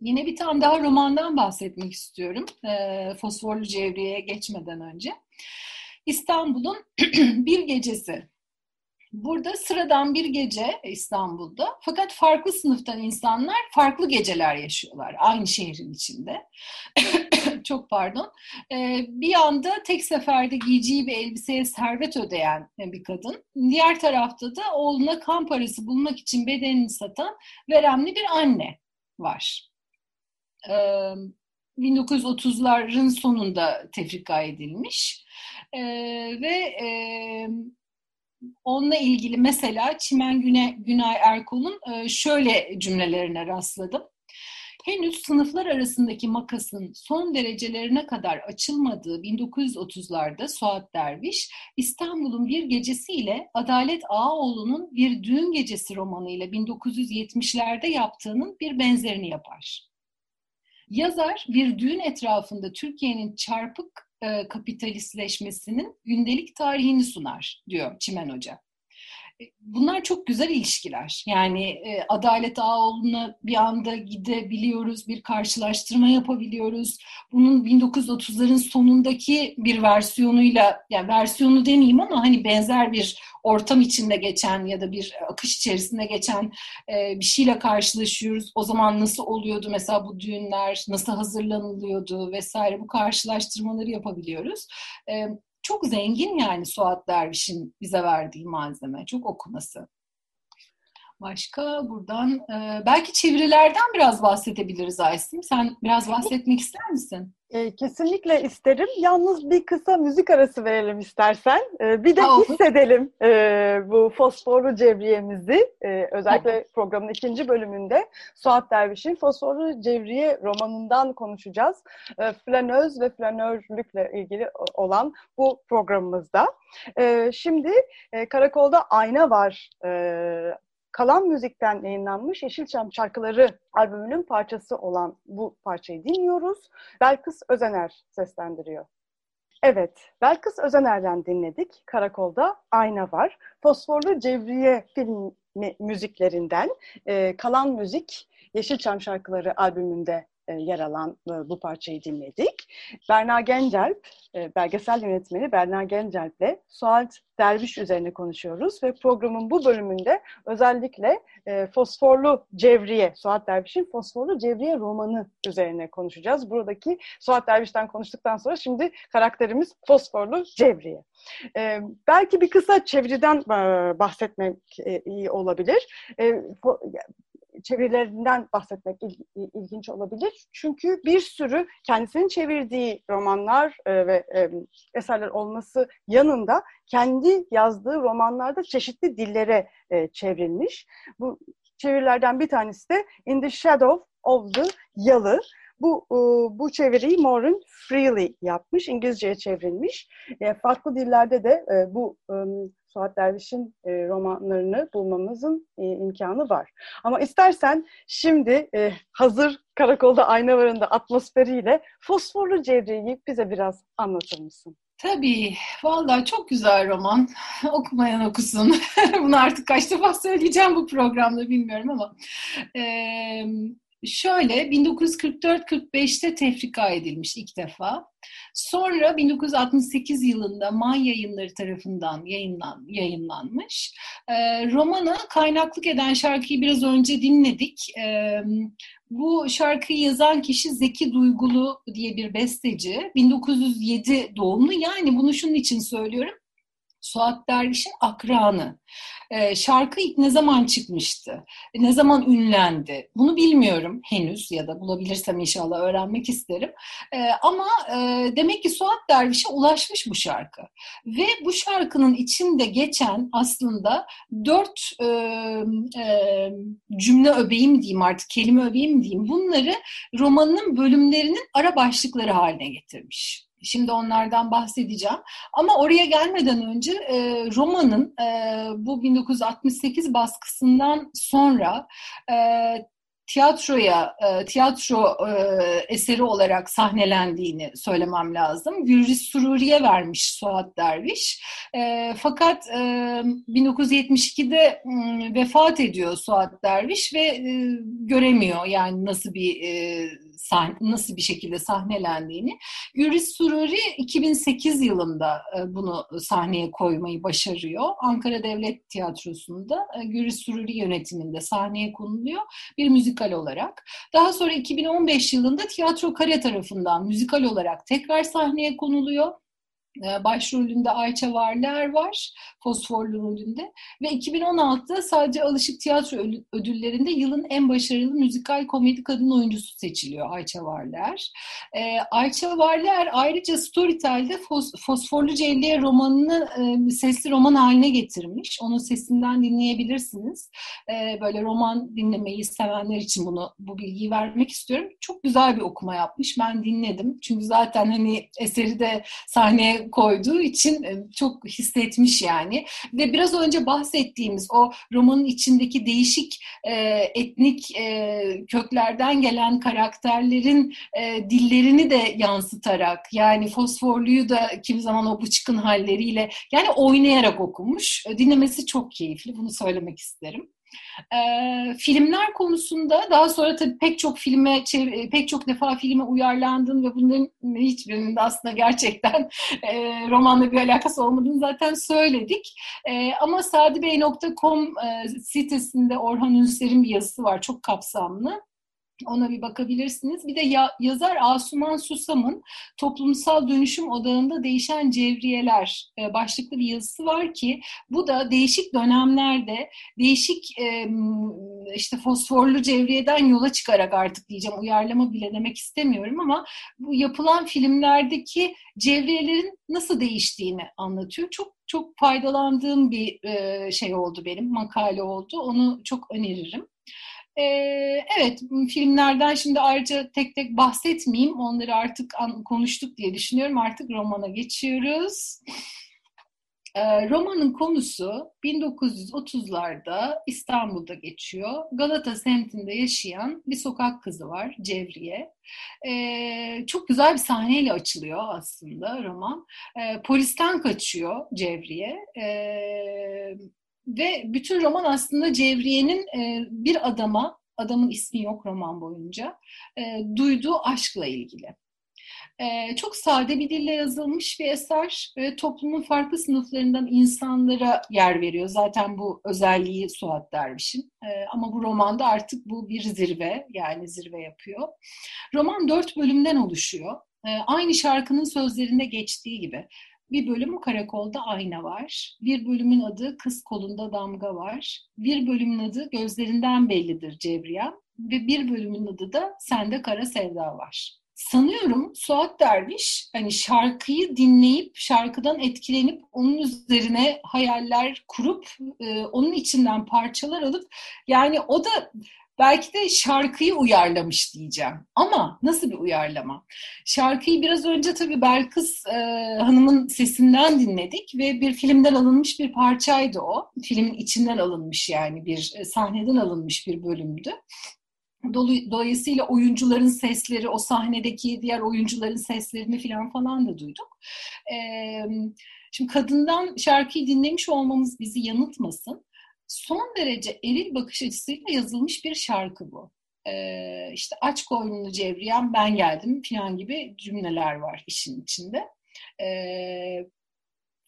Yine bir tane daha romandan bahsetmek istiyorum. E, Fosforlu Cevriye'ye geçmeden önce. İstanbul'un <clears throat> bir gecesi Burada sıradan bir gece İstanbul'da fakat farklı sınıftan insanlar farklı geceler yaşıyorlar aynı şehrin içinde. <clears throat> Çok pardon. Ee, bir anda tek seferde giyeceği bir elbiseye servet ödeyen bir kadın. Diğer tarafta da oğluna kan parası bulmak için bedenini satan veremli bir anne var. Ee, 1930'ların sonunda tefrika edilmiş. Ee, ve e, onunla ilgili mesela Çimen Güne, Günay Erkol'un e, şöyle cümlelerine rastladım. Henüz sınıflar arasındaki makasın son derecelerine kadar açılmadığı 1930'larda Suat Derviş, İstanbul'un bir gecesiyle Adalet Ağaoğlu'nun bir düğün gecesi romanıyla 1970'lerde yaptığının bir benzerini yapar. Yazar bir düğün etrafında Türkiye'nin çarpık e, kapitalistleşmesinin gündelik tarihini sunar diyor Çimen Hoca. Bunlar çok güzel ilişkiler. Yani e, Adalet Ağoğlu'na bir anda gidebiliyoruz, bir karşılaştırma yapabiliyoruz. Bunun 1930'ların sonundaki bir versiyonuyla, yani versiyonu demeyeyim ama hani benzer bir ortam içinde geçen ya da bir akış içerisinde geçen e, bir şeyle karşılaşıyoruz. O zaman nasıl oluyordu mesela bu düğünler, nasıl hazırlanılıyordu vesaire bu karşılaştırmaları yapabiliyoruz. E, çok zengin yani Suat Derviş'in bize verdiği malzeme. Çok okuması. Başka buradan e, belki çevirilerden biraz bahsedebiliriz Aysim. Sen biraz bahsetmek ister misin? E, kesinlikle isterim. Yalnız bir kısa müzik arası verelim istersen. E, bir de hissedelim e, bu fosforlu cevriyemizi. E, özellikle programın ikinci bölümünde Suat Derviş'in Fosforlu Cevriye romanından konuşacağız. E, flanöz ve flanörlükle ilgili olan bu programımızda. E, şimdi e, Karakolda Ayna Var e, Kalan Müzik'ten yayınlanmış Yeşilçam Şarkıları albümünün parçası olan bu parçayı dinliyoruz. Belkıs Özener seslendiriyor. Evet, Belkıs Özener'den dinledik. Karakolda Ayna Var. Fosforlu Cevriye film müziklerinden e, Kalan Müzik Yeşilçam Şarkıları albümünde e, yer alan e, bu parçayı dinledik. Berna Gencelp, e, belgesel yönetmeni Berna Gencelp'le Suat Derviş üzerine konuşuyoruz ve programın bu bölümünde özellikle Fosforlu Cevriye, Suat Derviş'in Fosforlu Cevriye romanı üzerine konuşacağız. Buradaki Suat Derviş'ten konuştuktan sonra şimdi karakterimiz Fosforlu Cevriye. belki bir kısa çeviriden bahsetmek iyi olabilir çevirilerinden bahsetmek il, ilginç olabilir. Çünkü bir sürü kendisinin çevirdiği romanlar e, ve e, eserler olması yanında kendi yazdığı romanlarda çeşitli dillere e, çevrilmiş. Bu çevirilerden bir tanesi de In the Shadow of the Yalı. Bu e, bu çeviriyi Maureen Freely yapmış, İngilizceye çevrilmiş. E, farklı dillerde de e, bu Suat Derviş'in romanlarını bulmamızın imkanı var. Ama istersen şimdi hazır Karakolda Ayna Varında atmosferiyle Fosforlu Cevriye'yi bize biraz anlatır mısın? Tabii. Vallahi çok güzel roman. <laughs> Okumayan okusun. <laughs> Bunu artık kaç defa söyleyeceğim bu programda bilmiyorum ama. Ee, Şöyle 1944-45'te tefrika edilmiş ilk defa. Sonra 1968 yılında Man yayınları tarafından yayınlan, yayınlanmış. E, romana kaynaklık eden şarkıyı biraz önce dinledik. E, bu şarkıyı yazan kişi Zeki Duygulu diye bir besteci. 1907 doğumlu. Yani bunu şunun için söylüyorum. Suat Derviş'in akranı. Ee, şarkı ilk ne zaman çıkmıştı? Ne zaman ünlendi? Bunu bilmiyorum henüz ya da bulabilirsem inşallah öğrenmek isterim. Ee, ama e, demek ki Suat Derviş'e ulaşmış bu şarkı. Ve bu şarkının içinde geçen aslında dört e, e, cümle öbeğim diyeyim artık, kelime öbeğim diyeyim. Bunları romanın bölümlerinin ara başlıkları haline getirmiş. Şimdi onlardan bahsedeceğim. Ama oraya gelmeden önce e, romanın e, bu 1968 baskısından sonra e, tiyatroya, e, tiyatro eseri olarak sahnelendiğini söylemem lazım. Gürciz Sururi'ye vermiş Suat Derviş. Fakat e, 1972'de e, vefat ediyor Suat Derviş ve e, göremiyor yani nasıl bir nasıl bir şekilde sahnelendiğini. Gürciz Sururi 2008 yılında e, bunu sahneye koymayı başarıyor. Ankara Devlet Tiyatrosu'nda e, Gürciz Sururi yönetiminde sahneye konuluyor bir müzikal olarak. Daha sonra 2015 yılında Tiyatro Kare tarafından müzikal olarak tekrar sahneye konuluyor. Ee, başrolünde Ayça Varlar var, Fosforlu rolünde. Ve 2016'da sadece Alışık Tiyatro Ödülleri'nde yılın en başarılı müzikal komedi kadın oyuncusu seçiliyor Ayça Varlar. Ee, Ayça Varlar ayrıca Storytel'de Fos Fosforlu Celliye romanını e, sesli roman haline getirmiş. Onun sesinden dinleyebilirsiniz. Ee, böyle roman dinlemeyi sevenler için bunu bu bilgiyi vermek istiyorum. Çok güzel bir okuma yapmış. Ben dinledim. Çünkü zaten hani eseri de sahneye koyduğu için e, çok hissetmiş yani. Ve biraz önce bahsettiğimiz o romanın içindeki değişik e, etnik e, köklerden gelen karakterlerin e, dillerini de yansıtarak yani fosforluyu da kimi zaman o bıçkın halleriyle yani oynayarak okumuş. Dinlemesi çok keyifli. Bunu söylemek isterim. E, filmler konusunda daha sonra tabii pek çok filme, pek çok defa filme uyarlandın ve bunların hiçbirinin de aslında gerçekten <laughs> e, romanla bir alakası olmadığını zaten söyledik. E, ama sadibey.com e, sitesinde Orhan Ünser'in bir yazısı var, çok kapsamlı. Ona bir bakabilirsiniz. Bir de ya, yazar Asuman Susam'ın Toplumsal Dönüşüm Odağında Değişen Cevriyeler e, başlıklı bir yazısı var ki bu da değişik dönemlerde değişik e, işte fosforlu cevriyeden yola çıkarak artık diyeceğim uyarlama bile demek istemiyorum ama bu yapılan filmlerdeki cevriyelerin nasıl değiştiğini anlatıyor. Çok çok faydalandığım bir e, şey oldu benim makale oldu. Onu çok öneririm. Ee, evet, filmlerden şimdi ayrıca tek tek bahsetmeyeyim. Onları artık konuştuk diye düşünüyorum. Artık romana geçiyoruz. Ee, romanın konusu 1930'larda İstanbul'da geçiyor. Galata semtinde yaşayan bir sokak kızı var, Cevriye. Ee, çok güzel bir sahneyle açılıyor aslında roman. Ee, polisten kaçıyor Cevriye. Ee, ve bütün roman aslında Cevriye'nin e, bir adama, adamın ismi yok roman boyunca, e, duyduğu aşkla ilgili. E, çok sade bir dille yazılmış bir eser. E, toplumun farklı sınıflarından insanlara yer veriyor. Zaten bu özelliği Suat Derviş'in. E, ama bu romanda artık bu bir zirve, yani zirve yapıyor. Roman dört bölümden oluşuyor. E, aynı şarkının sözlerinde geçtiği gibi. Bir bölüm karakolda ayna var. Bir bölümün adı kız kolunda damga var. Bir bölümün adı gözlerinden bellidir Cebriya. Ve bir bölümün adı da sende kara sevda var. Sanıyorum Suat Derviş hani şarkıyı dinleyip şarkıdan etkilenip onun üzerine hayaller kurup e, onun içinden parçalar alıp yani o da Belki de şarkıyı uyarlamış diyeceğim. Ama nasıl bir uyarlama? Şarkıyı biraz önce tabii Belkıs e, Hanım'ın sesinden dinledik ve bir filmden alınmış bir parçaydı o. Filmin içinden alınmış yani bir e, sahneden alınmış bir bölümdü. Dolayısıyla oyuncuların sesleri, o sahnedeki diğer oyuncuların seslerini falan falan da duyduk. Ee, şimdi kadından şarkıyı dinlemiş olmamız bizi yanıltmasın son derece eril bakış açısıyla yazılmış bir şarkı bu. Ee, işte aç koynunu cevriyen ben geldim falan gibi cümleler var işin içinde. Ee,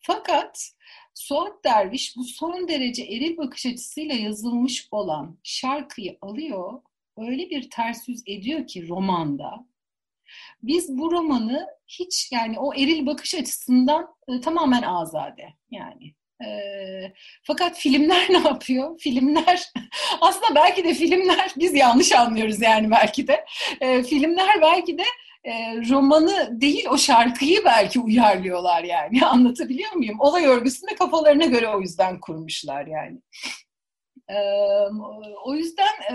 fakat Suat Derviş bu son derece eril bakış açısıyla yazılmış olan şarkıyı alıyor, öyle bir ters yüz ediyor ki romanda. Biz bu romanı hiç yani o eril bakış açısından e, tamamen azade yani fakat filmler <laughs> ne yapıyor? Filmler <laughs> aslında belki de filmler <laughs> biz yanlış anlıyoruz yani belki de. E, filmler belki de e, romanı değil o şarkıyı belki uyarlıyorlar yani anlatabiliyor muyum? Olay örgüsünü kafalarına göre o yüzden kurmuşlar yani. E, o yüzden e,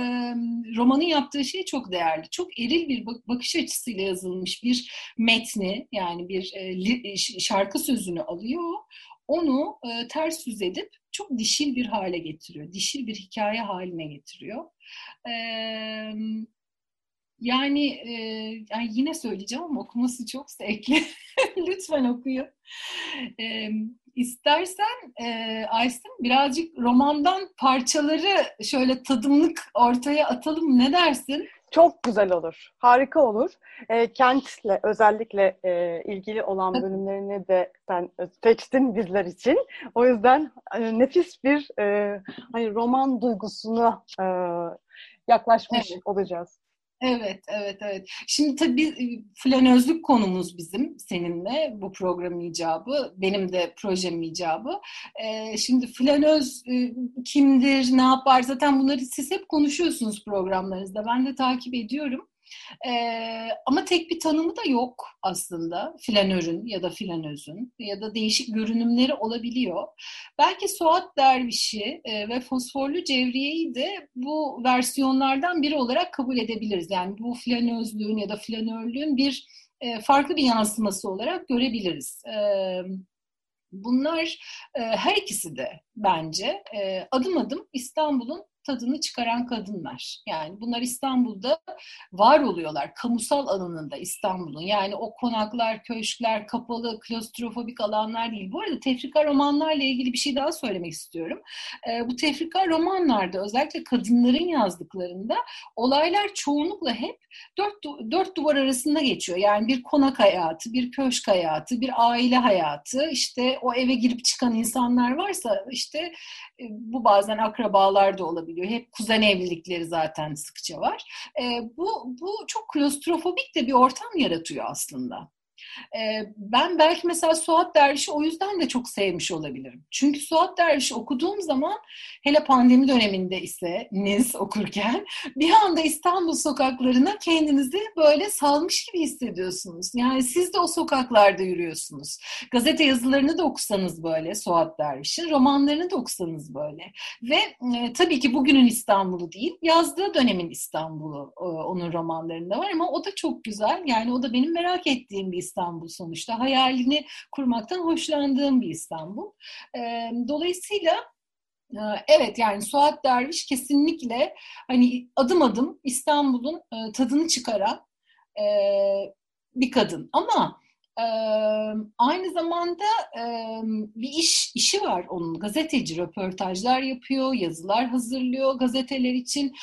romanın yaptığı şey çok değerli. Çok eril bir bakış açısıyla yazılmış bir metni yani bir e, şarkı sözünü alıyor onu e, ters yüz edip çok dişil bir hale getiriyor. Dişil bir hikaye haline getiriyor. E, yani, e, yani yine söyleyeceğim ama okuması çok zevkli. <laughs> Lütfen okuyun. E, istersen e, Aysin birazcık romandan parçaları şöyle tadımlık ortaya atalım. Ne dersin? Çok güzel olur. Harika olur. E, kentle özellikle e, ilgili olan bölümlerini de sen seçtin bizler için. O yüzden e, nefis bir e, hani roman duygusuna e, yaklaşmış evet. olacağız. Evet, evet, evet. Şimdi tabii flanözlük konumuz bizim seninle bu program icabı, benim de projem icabı. Ee, şimdi flanöz kimdir, ne yapar? Zaten bunları siz hep konuşuyorsunuz programlarınızda. Ben de takip ediyorum. Ee, ama tek bir tanımı da yok aslında flanörün ya da flanözün ya da değişik görünümleri olabiliyor. Belki Suat Derviş'i e, ve Fosforlu Cevriye'yi de bu versiyonlardan biri olarak kabul edebiliriz. Yani bu flanözlüğün ya da flanörlüğün bir e, farklı bir yansıması olarak görebiliriz. Evet Bunlar e, her ikisi de bence e, adım adım İstanbul'un tadını çıkaran kadınlar. Yani bunlar İstanbul'da var oluyorlar. Kamusal alanında İstanbul'un. Yani o konaklar, köşkler, kapalı, klostrofobik alanlar değil. Bu arada tefrika romanlarla ilgili bir şey daha söylemek istiyorum. E, bu tefrika romanlarda özellikle kadınların yazdıklarında olaylar çoğunlukla hep dört, dört duvar arasında geçiyor. Yani bir konak hayatı, bir köşk hayatı, bir aile hayatı. İşte o eve girip çıkan insanlar varsa işte e, bu bazen akrabalar da olabilir olabiliyor. Hep kuzen evlilikleri zaten sıkça var. E, bu, bu çok klostrofobik de bir ortam yaratıyor aslında. Ee, ben belki mesela Suat Derviş'i o yüzden de çok sevmiş olabilirim. Çünkü Suat Derviş'i okuduğum zaman hele pandemi döneminde ise Niz okurken bir anda İstanbul sokaklarına kendinizi böyle salmış gibi hissediyorsunuz. Yani siz de o sokaklarda yürüyorsunuz. Gazete yazılarını da okusanız böyle Suat Derviş'in, romanlarını da okusanız böyle. Ve e, tabii ki bugünün İstanbul'u değil, yazdığı dönemin İstanbul'u e, onun romanlarında var ama o da çok güzel. Yani o da benim merak ettiğim bir İstanbul İstanbul sonuçta. Hayalini kurmaktan hoşlandığım bir İstanbul. Dolayısıyla Evet yani Suat Derviş kesinlikle hani adım adım İstanbul'un tadını çıkaran bir kadın. Ama aynı zamanda bir iş işi var onun. Gazeteci, röportajlar yapıyor, yazılar hazırlıyor gazeteler için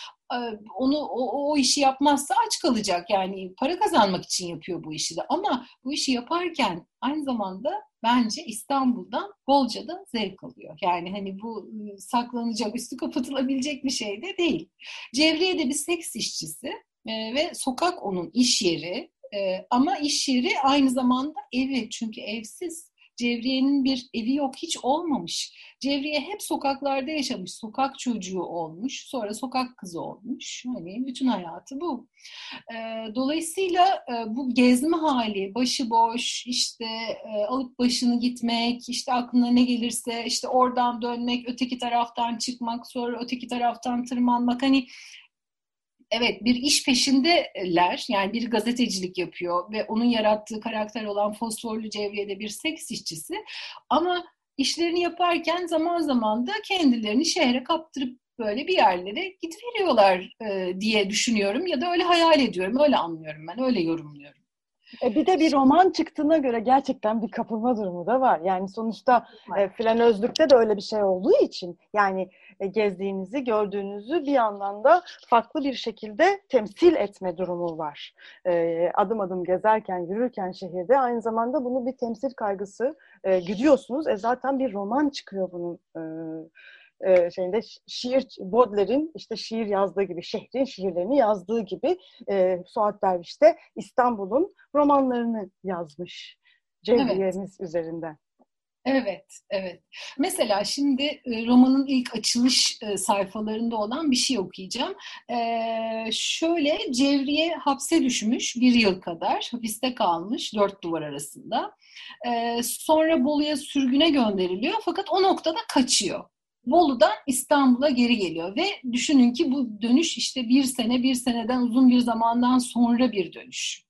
onu o, o işi yapmazsa aç kalacak. Yani para kazanmak için yapıyor bu işi de. Ama bu işi yaparken aynı zamanda bence İstanbul'dan bolca da zevk alıyor. Yani hani bu saklanacak, üstü kapatılabilecek bir şey de değil. Cevriye de bir seks işçisi ve sokak onun iş yeri. Ama iş yeri aynı zamanda evi. Çünkü evsiz Cevriye'nin bir evi yok, hiç olmamış. Cevriye hep sokaklarda yaşamış, sokak çocuğu olmuş, sonra sokak kızı olmuş. Hani bütün hayatı bu. dolayısıyla bu gezme hali, başıboş, işte alıp başını gitmek, işte aklına ne gelirse, işte oradan dönmek, öteki taraftan çıkmak, sonra öteki taraftan tırmanmak. Hani evet bir iş peşindeler. Yani bir gazetecilik yapıyor ve onun yarattığı karakter olan Fosforlu Cevriye'de bir seks işçisi. Ama işlerini yaparken zaman zaman da kendilerini şehre kaptırıp böyle bir yerlere gidiveriyorlar e, diye düşünüyorum ya da öyle hayal ediyorum. Öyle anlıyorum ben, öyle yorumluyorum. E bir de bir roman çıktığına göre gerçekten bir kapılma durumu da var. Yani sonuçta e, flanözlükte de öyle bir şey olduğu için yani gezdiğinizi, gördüğünüzü bir yandan da farklı bir şekilde temsil etme durumu var. E, adım adım gezerken, yürürken şehirde aynı zamanda bunu bir temsil kaygısı e, güdüyorsunuz. E zaten bir roman çıkıyor bunun e, e, şeyinde şiir Baudelaire'in işte şiir yazdığı gibi şehrin şiirlerini yazdığı gibi e, Suat Derviş de İstanbul'un romanlarını yazmış Cevriye'miz evet. üzerinden. Evet, evet. Mesela şimdi e, romanın ilk açılış e, sayfalarında olan bir şey okuyacağım. Ee, şöyle, Cevriye hapse düşmüş bir yıl kadar, hapiste kalmış dört duvar arasında. Ee, sonra Bolu'ya sürgüne gönderiliyor fakat o noktada kaçıyor. Bolu'dan İstanbul'a geri geliyor ve düşünün ki bu dönüş işte bir sene, bir seneden uzun bir zamandan sonra bir dönüş.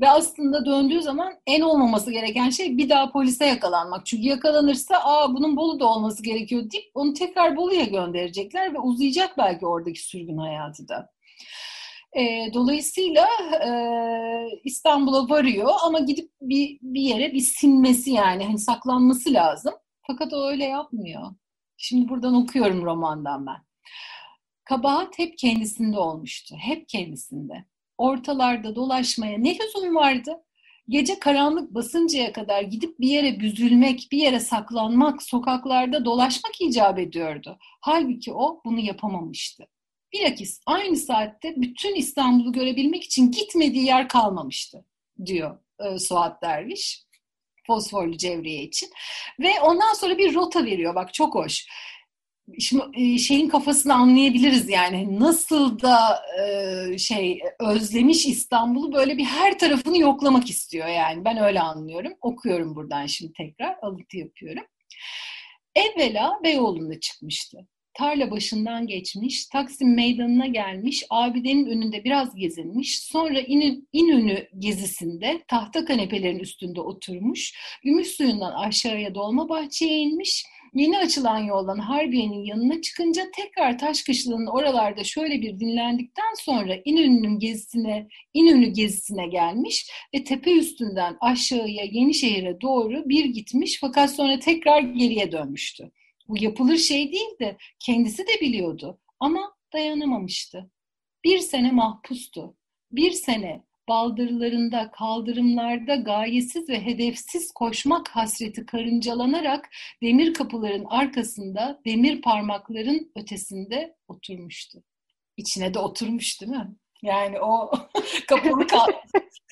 Ve aslında döndüğü zaman en olmaması gereken şey bir daha polise yakalanmak. Çünkü yakalanırsa aa bunun Bolu'da olması gerekiyor deyip onu tekrar Bolu'ya gönderecekler ve uzayacak belki oradaki sürgün hayatı da. E, dolayısıyla e, İstanbul'a varıyor ama gidip bir, bir yere bir sinmesi yani hani saklanması lazım. Fakat o öyle yapmıyor. Şimdi buradan okuyorum romandan ben. Kabahat hep kendisinde olmuştu. Hep kendisinde. Ortalarda dolaşmaya ne lüzum vardı? Gece karanlık basıncaya kadar gidip bir yere büzülmek, bir yere saklanmak, sokaklarda dolaşmak icap ediyordu. Halbuki o bunu yapamamıştı. Bilakis aynı saatte bütün İstanbul'u görebilmek için gitmediği yer kalmamıştı, diyor e, Suat Derviş. Fosforlu Cevriye için. Ve ondan sonra bir rota veriyor. Bak çok hoş. Şimdi e, şeyin kafasını anlayabiliriz yani. Nasıl da e, şey özlemiş İstanbul'u böyle bir her tarafını yoklamak istiyor yani. Ben öyle anlıyorum. Okuyorum buradan şimdi tekrar. Alıntı yapıyorum. Evvela Beyoğlu'nda çıkmıştı. Tarla başından geçmiş, Taksim meydanına gelmiş, abidenin önünde biraz gezinmiş, sonra İnön, İnönü gezisinde tahta kanepelerin üstünde oturmuş, gümüş suyundan aşağıya dolma bahçeye inmiş, yeni açılan yoldan Harbiye'nin yanına çıkınca tekrar Taşkışla'nın oralarda şöyle bir dinlendikten sonra İnönü'nün gezisine, İnönü gezisine gelmiş ve tepe üstünden aşağıya Yenişehir'e doğru bir gitmiş fakat sonra tekrar geriye dönmüştü. Bu yapılır şey değildi. Kendisi de biliyordu ama dayanamamıştı. Bir sene mahpustu. Bir sene baldırlarında, kaldırımlarda gayesiz ve hedefsiz koşmak hasreti karıncalanarak demir kapıların arkasında, demir parmakların ötesinde oturmuştu. İçine de oturmuş değil mi? Yani o <laughs> kapalı kal.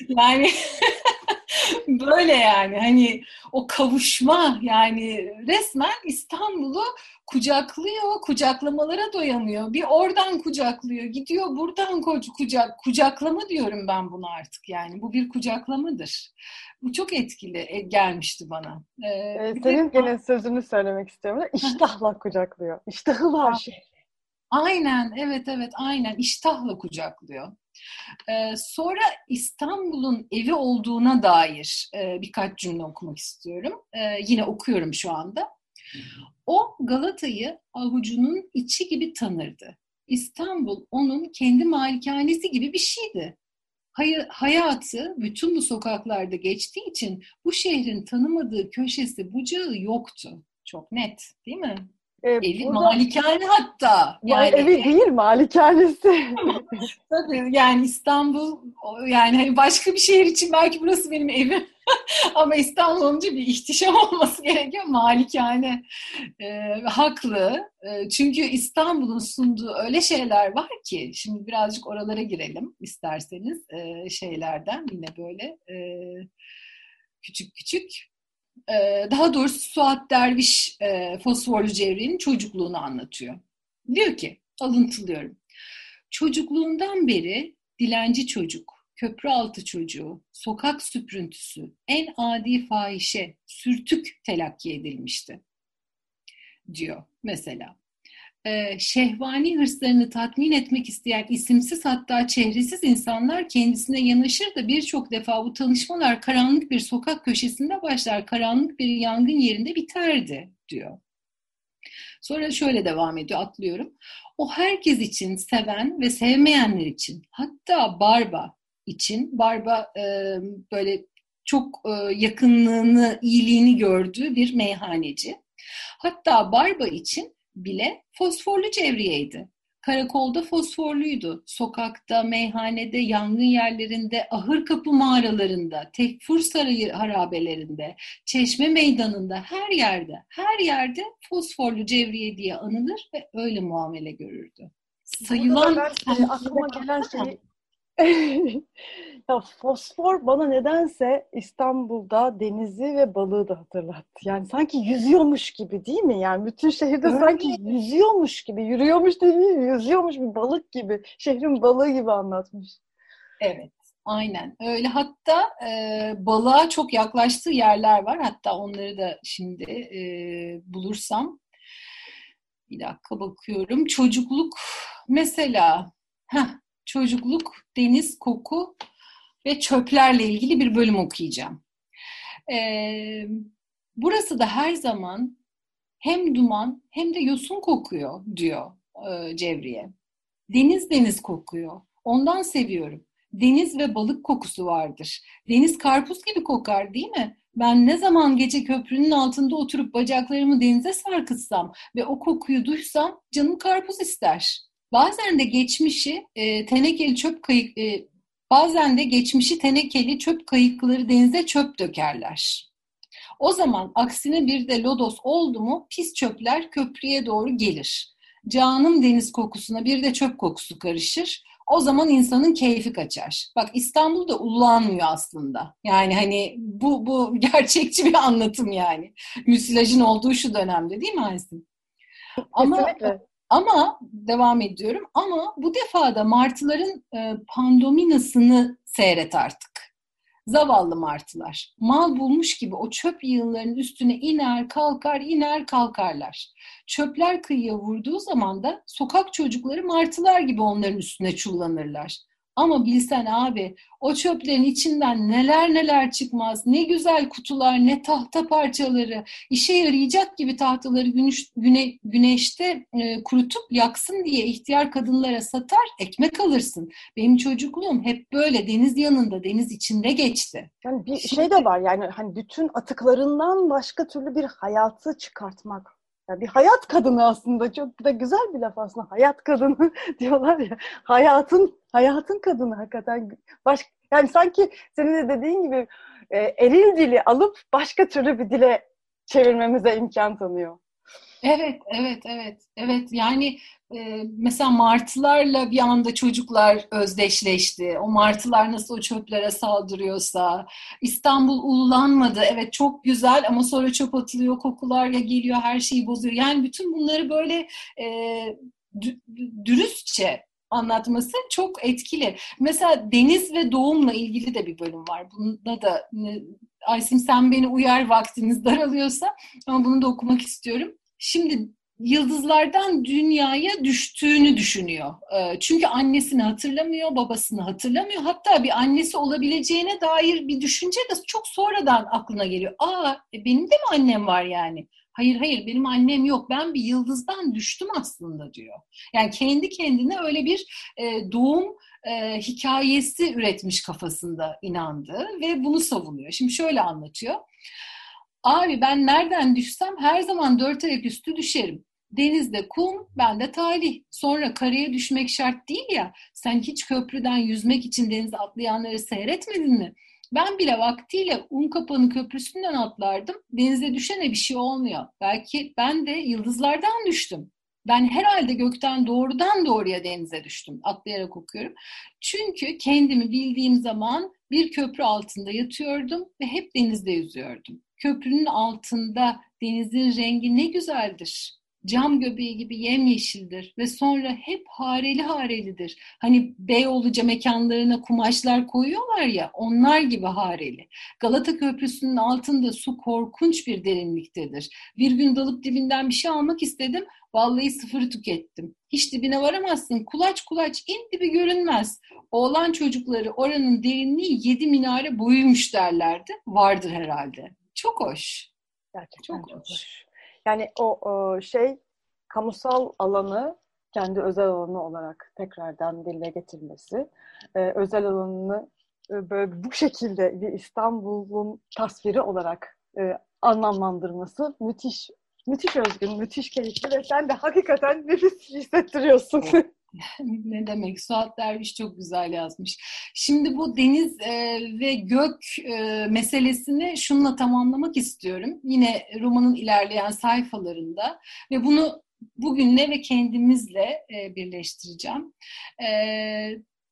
yani <laughs> <laughs> böyle yani hani o kavuşma yani resmen İstanbul'u kucaklıyor, kucaklamalara doyamıyor. Bir oradan kucaklıyor, gidiyor buradan kucak, kucaklama diyorum ben buna artık yani. Bu bir kucaklamadır. Bu çok etkili e, gelmişti bana. Ee, ee, senin de... gene sözünü söylemek istiyorum. İştahla kucaklıyor. İştahı var şey. Aynen, evet evet aynen iştahla kucaklıyor. Ee, sonra İstanbul'un evi olduğuna dair e, birkaç cümle okumak istiyorum. Ee, yine okuyorum şu anda. O Galata'yı avucunun içi gibi tanırdı. İstanbul onun kendi malikanesi gibi bir şeydi. Hay- hayatı bütün bu sokaklarda geçtiği için bu şehrin tanımadığı köşesi bucağı yoktu. Çok net değil mi? E, evi burada, malikane hatta. Yani evi değil malikanesi. <laughs> Tabii yani İstanbul yani hani başka bir şehir için belki burası benim evim. <laughs> Ama İstanbul olunca bir ihtişam <laughs> olması gerekiyor. Malikane e, haklı. E, çünkü İstanbul'un sunduğu öyle şeyler var ki şimdi birazcık oralara girelim isterseniz e, şeylerden yine böyle e, küçük küçük ee, daha doğrusu Suat Derviş e, Fosforlu Cevri'nin çocukluğunu anlatıyor. Diyor ki, alıntılıyorum. Çocukluğundan beri dilenci çocuk, köprü altı çocuğu, sokak süprüntüsü, en adi fahişe, sürtük telakki edilmişti diyor mesela e, şehvani hırslarını tatmin etmek isteyen isimsiz hatta çehresiz insanlar kendisine yanaşır da birçok defa bu tanışmalar karanlık bir sokak köşesinde başlar, karanlık bir yangın yerinde biterdi diyor. Sonra şöyle devam ediyor, atlıyorum. O herkes için, seven ve sevmeyenler için, hatta Barba için, Barba e, böyle çok e, yakınlığını, iyiliğini gördüğü bir meyhaneci. Hatta Barba için bile fosforlu cevriyeydi. Karakolda fosforluydu. Sokakta, meyhanede, yangın yerlerinde, ahır kapı mağaralarında, tekfur sarayı harabelerinde, çeşme meydanında, her yerde, her yerde fosforlu cevriye diye anılır ve öyle muamele görürdü. Sayılan... Ben, aklıma gelen şey <laughs> ya fosfor bana nedense İstanbul'da denizi ve balığı da hatırlattı. Yani sanki yüzüyormuş gibi değil mi? Yani bütün şehirde Öyle. sanki yüzüyormuş gibi, yürüyormuş değil, yüzüyormuş bir balık gibi, şehrin balığı gibi anlatmış. Evet. Aynen öyle. Hatta e, balığa çok yaklaştığı yerler var. Hatta onları da şimdi e, bulursam bir dakika bakıyorum. Çocukluk mesela heh, çocukluk, deniz, koku ve çöplerle ilgili bir bölüm okuyacağım. Ee, burası da her zaman hem duman hem de yosun kokuyor diyor e, Cevriye. Deniz deniz kokuyor. Ondan seviyorum. Deniz ve balık kokusu vardır. Deniz karpuz gibi kokar değil mi? Ben ne zaman gece köprünün altında oturup bacaklarımı denize sarkıtsam ve o kokuyu duysam canım karpuz ister. Bazen de geçmişi e, tenekeli çöp kayık e, bazen de geçmişi tenekeli çöp kayıkları denize çöp dökerler. O zaman aksine bir de lodos oldu mu pis çöpler köprüye doğru gelir. Canım deniz kokusuna bir de çöp kokusu karışır. O zaman insanın keyfi kaçar. Bak İstanbul'da ululanmıyor aslında. Yani hani bu bu <laughs> gerçekçi bir anlatım yani. Müsilajın olduğu şu dönemde değil mi Aysin? Ama ama devam ediyorum ama bu defa da martıların e, pandominasını seyret artık. Zavallı martılar. Mal bulmuş gibi o çöp yığınlarının üstüne iner kalkar iner kalkarlar. Çöpler kıyıya vurduğu zaman da sokak çocukları martılar gibi onların üstüne çullanırlar. Ama bilsen abi o çöplerin içinden neler neler çıkmaz. Ne güzel kutular, ne tahta parçaları. işe yarayacak gibi tahtaları güneş, güne, güneşte e, kurutup yaksın diye ihtiyar kadınlara satar, ekmek alırsın. Benim çocukluğum hep böyle deniz yanında, deniz içinde geçti. Yani bir şey de var yani hani bütün atıklarından başka türlü bir hayatı çıkartmak yani bir hayat kadını aslında. Çok da güzel bir laf aslında. Hayat kadını <laughs> diyorlar ya. Hayatın hayatın kadını hakikaten. Baş, yani sanki senin de dediğin gibi e, eril dili alıp başka türlü bir dile çevirmemize imkan tanıyor. Evet, evet, evet, evet. Yani e, mesela martılarla bir anda çocuklar özdeşleşti. O martılar nasıl o çöplere saldırıyorsa. İstanbul ululanmadı. Evet çok güzel ama sonra çöp atılıyor, kokular ya geliyor, her şeyi bozuyor. Yani bütün bunları böyle e, dürüstçe anlatması çok etkili. Mesela deniz ve doğumla ilgili de bir bölüm var. Bunda da Aysim sen beni uyar vaktiniz <laughs> daralıyorsa ama bunu da okumak istiyorum. Şimdi yıldızlardan dünyaya düştüğünü düşünüyor. Ee, çünkü annesini hatırlamıyor, babasını hatırlamıyor. Hatta bir annesi olabileceğine dair bir düşünce de çok sonradan aklına geliyor. Aa e, benim de mi annem var yani? Hayır hayır benim annem yok ben bir yıldızdan düştüm aslında diyor. Yani kendi kendine öyle bir e, doğum e, hikayesi üretmiş kafasında inandı ve bunu savunuyor. Şimdi şöyle anlatıyor. Abi ben nereden düşsem her zaman dört ayak üstü düşerim. Denizde kum, bende talih. Sonra karaya düşmek şart değil ya. Sen hiç köprüden yüzmek için denize atlayanları seyretmedin mi? Ben bile vaktiyle Unkapanı Köprüsü'nden atlardım. Denize düşene bir şey olmuyor. Belki ben de yıldızlardan düştüm. Ben herhalde gökten doğrudan doğruya denize düştüm. Atlayarak okuyorum. Çünkü kendimi bildiğim zaman bir köprü altında yatıyordum ve hep denizde yüzüyordum. Köprünün altında denizin rengi ne güzeldir. Cam göbeği gibi yemyeşildir ve sonra hep hareli harelidir. Hani Beyoğlu'ca mekanlarına kumaşlar koyuyorlar ya onlar gibi hareli. Galata Köprüsü'nün altında su korkunç bir derinliktedir. Bir gün dalıp dibinden bir şey almak istedim. Vallahi sıfırı tükettim. Hiç dibine varamazsın. Kulaç kulaç in dibi görünmez. Oğlan çocukları oranın derinliği yedi minare boyuymuş derlerdi. Vardır herhalde. Çok hoş. Gerçekten çok, çok hoş. hoş. Yani o, şey kamusal alanı kendi özel alanı olarak tekrardan dile getirmesi, e, özel alanını e, böyle bu şekilde bir İstanbul'un tasviri olarak e, anlamlandırması müthiş, müthiş özgün, müthiş keyifli ve sen de hakikaten nefis hissettiriyorsun. <laughs> ne demek? Suat Derviş çok güzel yazmış. Şimdi bu deniz e, ve gök e, meselesini şunla tamamlamak istiyorum. Yine romanın ilerleyen sayfalarında ve bunu bugünle ve kendimizle e, birleştireceğim. E,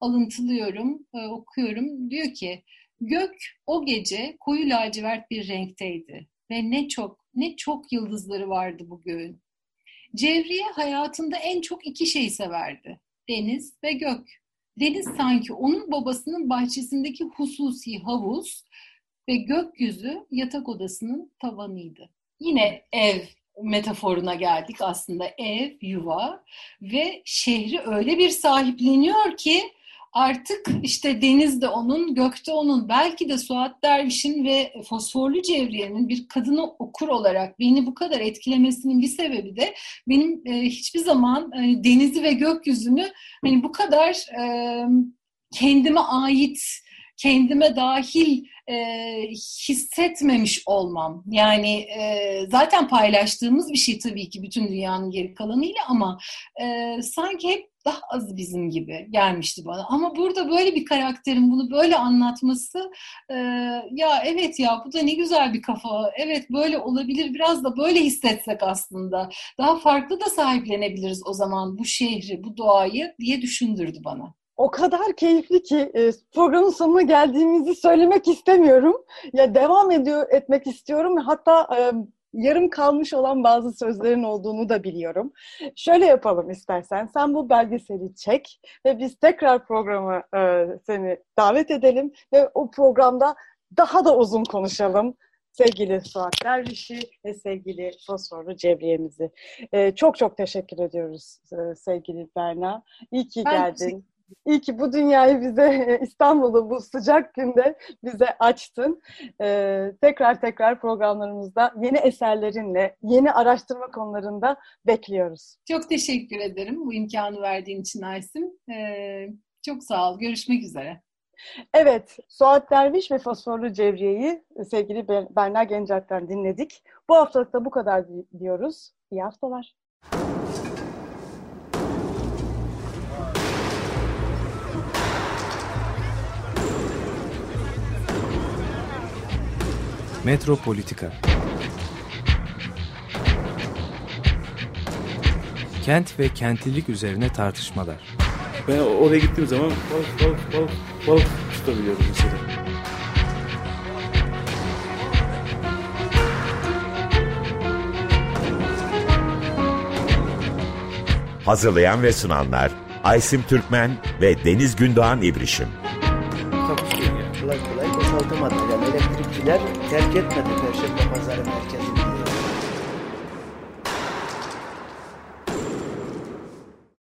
alıntılıyorum, e, okuyorum. Diyor ki, gök o gece koyu lacivert bir renkteydi ve ne çok ne çok yıldızları vardı bu göğün. Cevriye hayatında en çok iki şey severdi. Deniz ve gök. Deniz sanki onun babasının bahçesindeki hususi havuz ve gökyüzü yatak odasının tavanıydı. Yine ev metaforuna geldik aslında ev, yuva ve şehri öyle bir sahipleniyor ki artık işte denizde onun, gökte onun, belki de Suat Derviş'in ve Fosforlu Cevriye'nin bir kadını okur olarak beni bu kadar etkilemesinin bir sebebi de benim e, hiçbir zaman e, denizi ve gökyüzünü hani bu kadar e, kendime ait, kendime dahil e, hissetmemiş olmam. Yani e, zaten paylaştığımız bir şey tabii ki bütün dünyanın geri kalanıyla ama e, sanki hep daha az bizim gibi gelmişti bana. Ama burada böyle bir karakterin bunu böyle anlatması e, ya evet ya bu da ne güzel bir kafa. Evet böyle olabilir. Biraz da böyle hissetsek aslında. Daha farklı da sahiplenebiliriz o zaman bu şehri, bu doğayı diye düşündürdü bana o kadar keyifli ki e, programın sonuna geldiğimizi söylemek istemiyorum. Ya devam ediyor etmek istiyorum. Hatta e, yarım kalmış olan bazı sözlerin olduğunu da biliyorum. Şöyle yapalım istersen. Sen bu belgeseli çek ve biz tekrar programı e, seni davet edelim ve o programda daha da uzun konuşalım sevgili Suat Derviş'i ve sevgili Fosforlu Cevriye'mizi. Ee, çok çok teşekkür ediyoruz e, sevgili Berna. İyi ki ben geldin. İyi ki bu dünyayı bize İstanbul'u bu sıcak günde bize açtın. Ee, tekrar tekrar programlarımızda yeni eserlerinle, yeni araştırma konularında bekliyoruz. Çok teşekkür ederim bu imkanı verdiğin için Aysim. Ee, çok sağ ol. Görüşmek üzere. Evet, Suat Derviş ve Fosforlu Cevriye'yi sevgili Berna Gencak'tan dinledik. Bu haftalık da bu kadar diyoruz. İyi haftalar. Metropolitika Kent ve kentlilik üzerine tartışmalar. Ben oraya gittiğim zaman balık balık balık balık tutabiliyorum mesela. Hazırlayan ve sunanlar Aysim Türkmen ve Deniz Gündoğan İbrişim. Kolay kolay boşaltamadı. Yani elektrikçiler terk etmedi.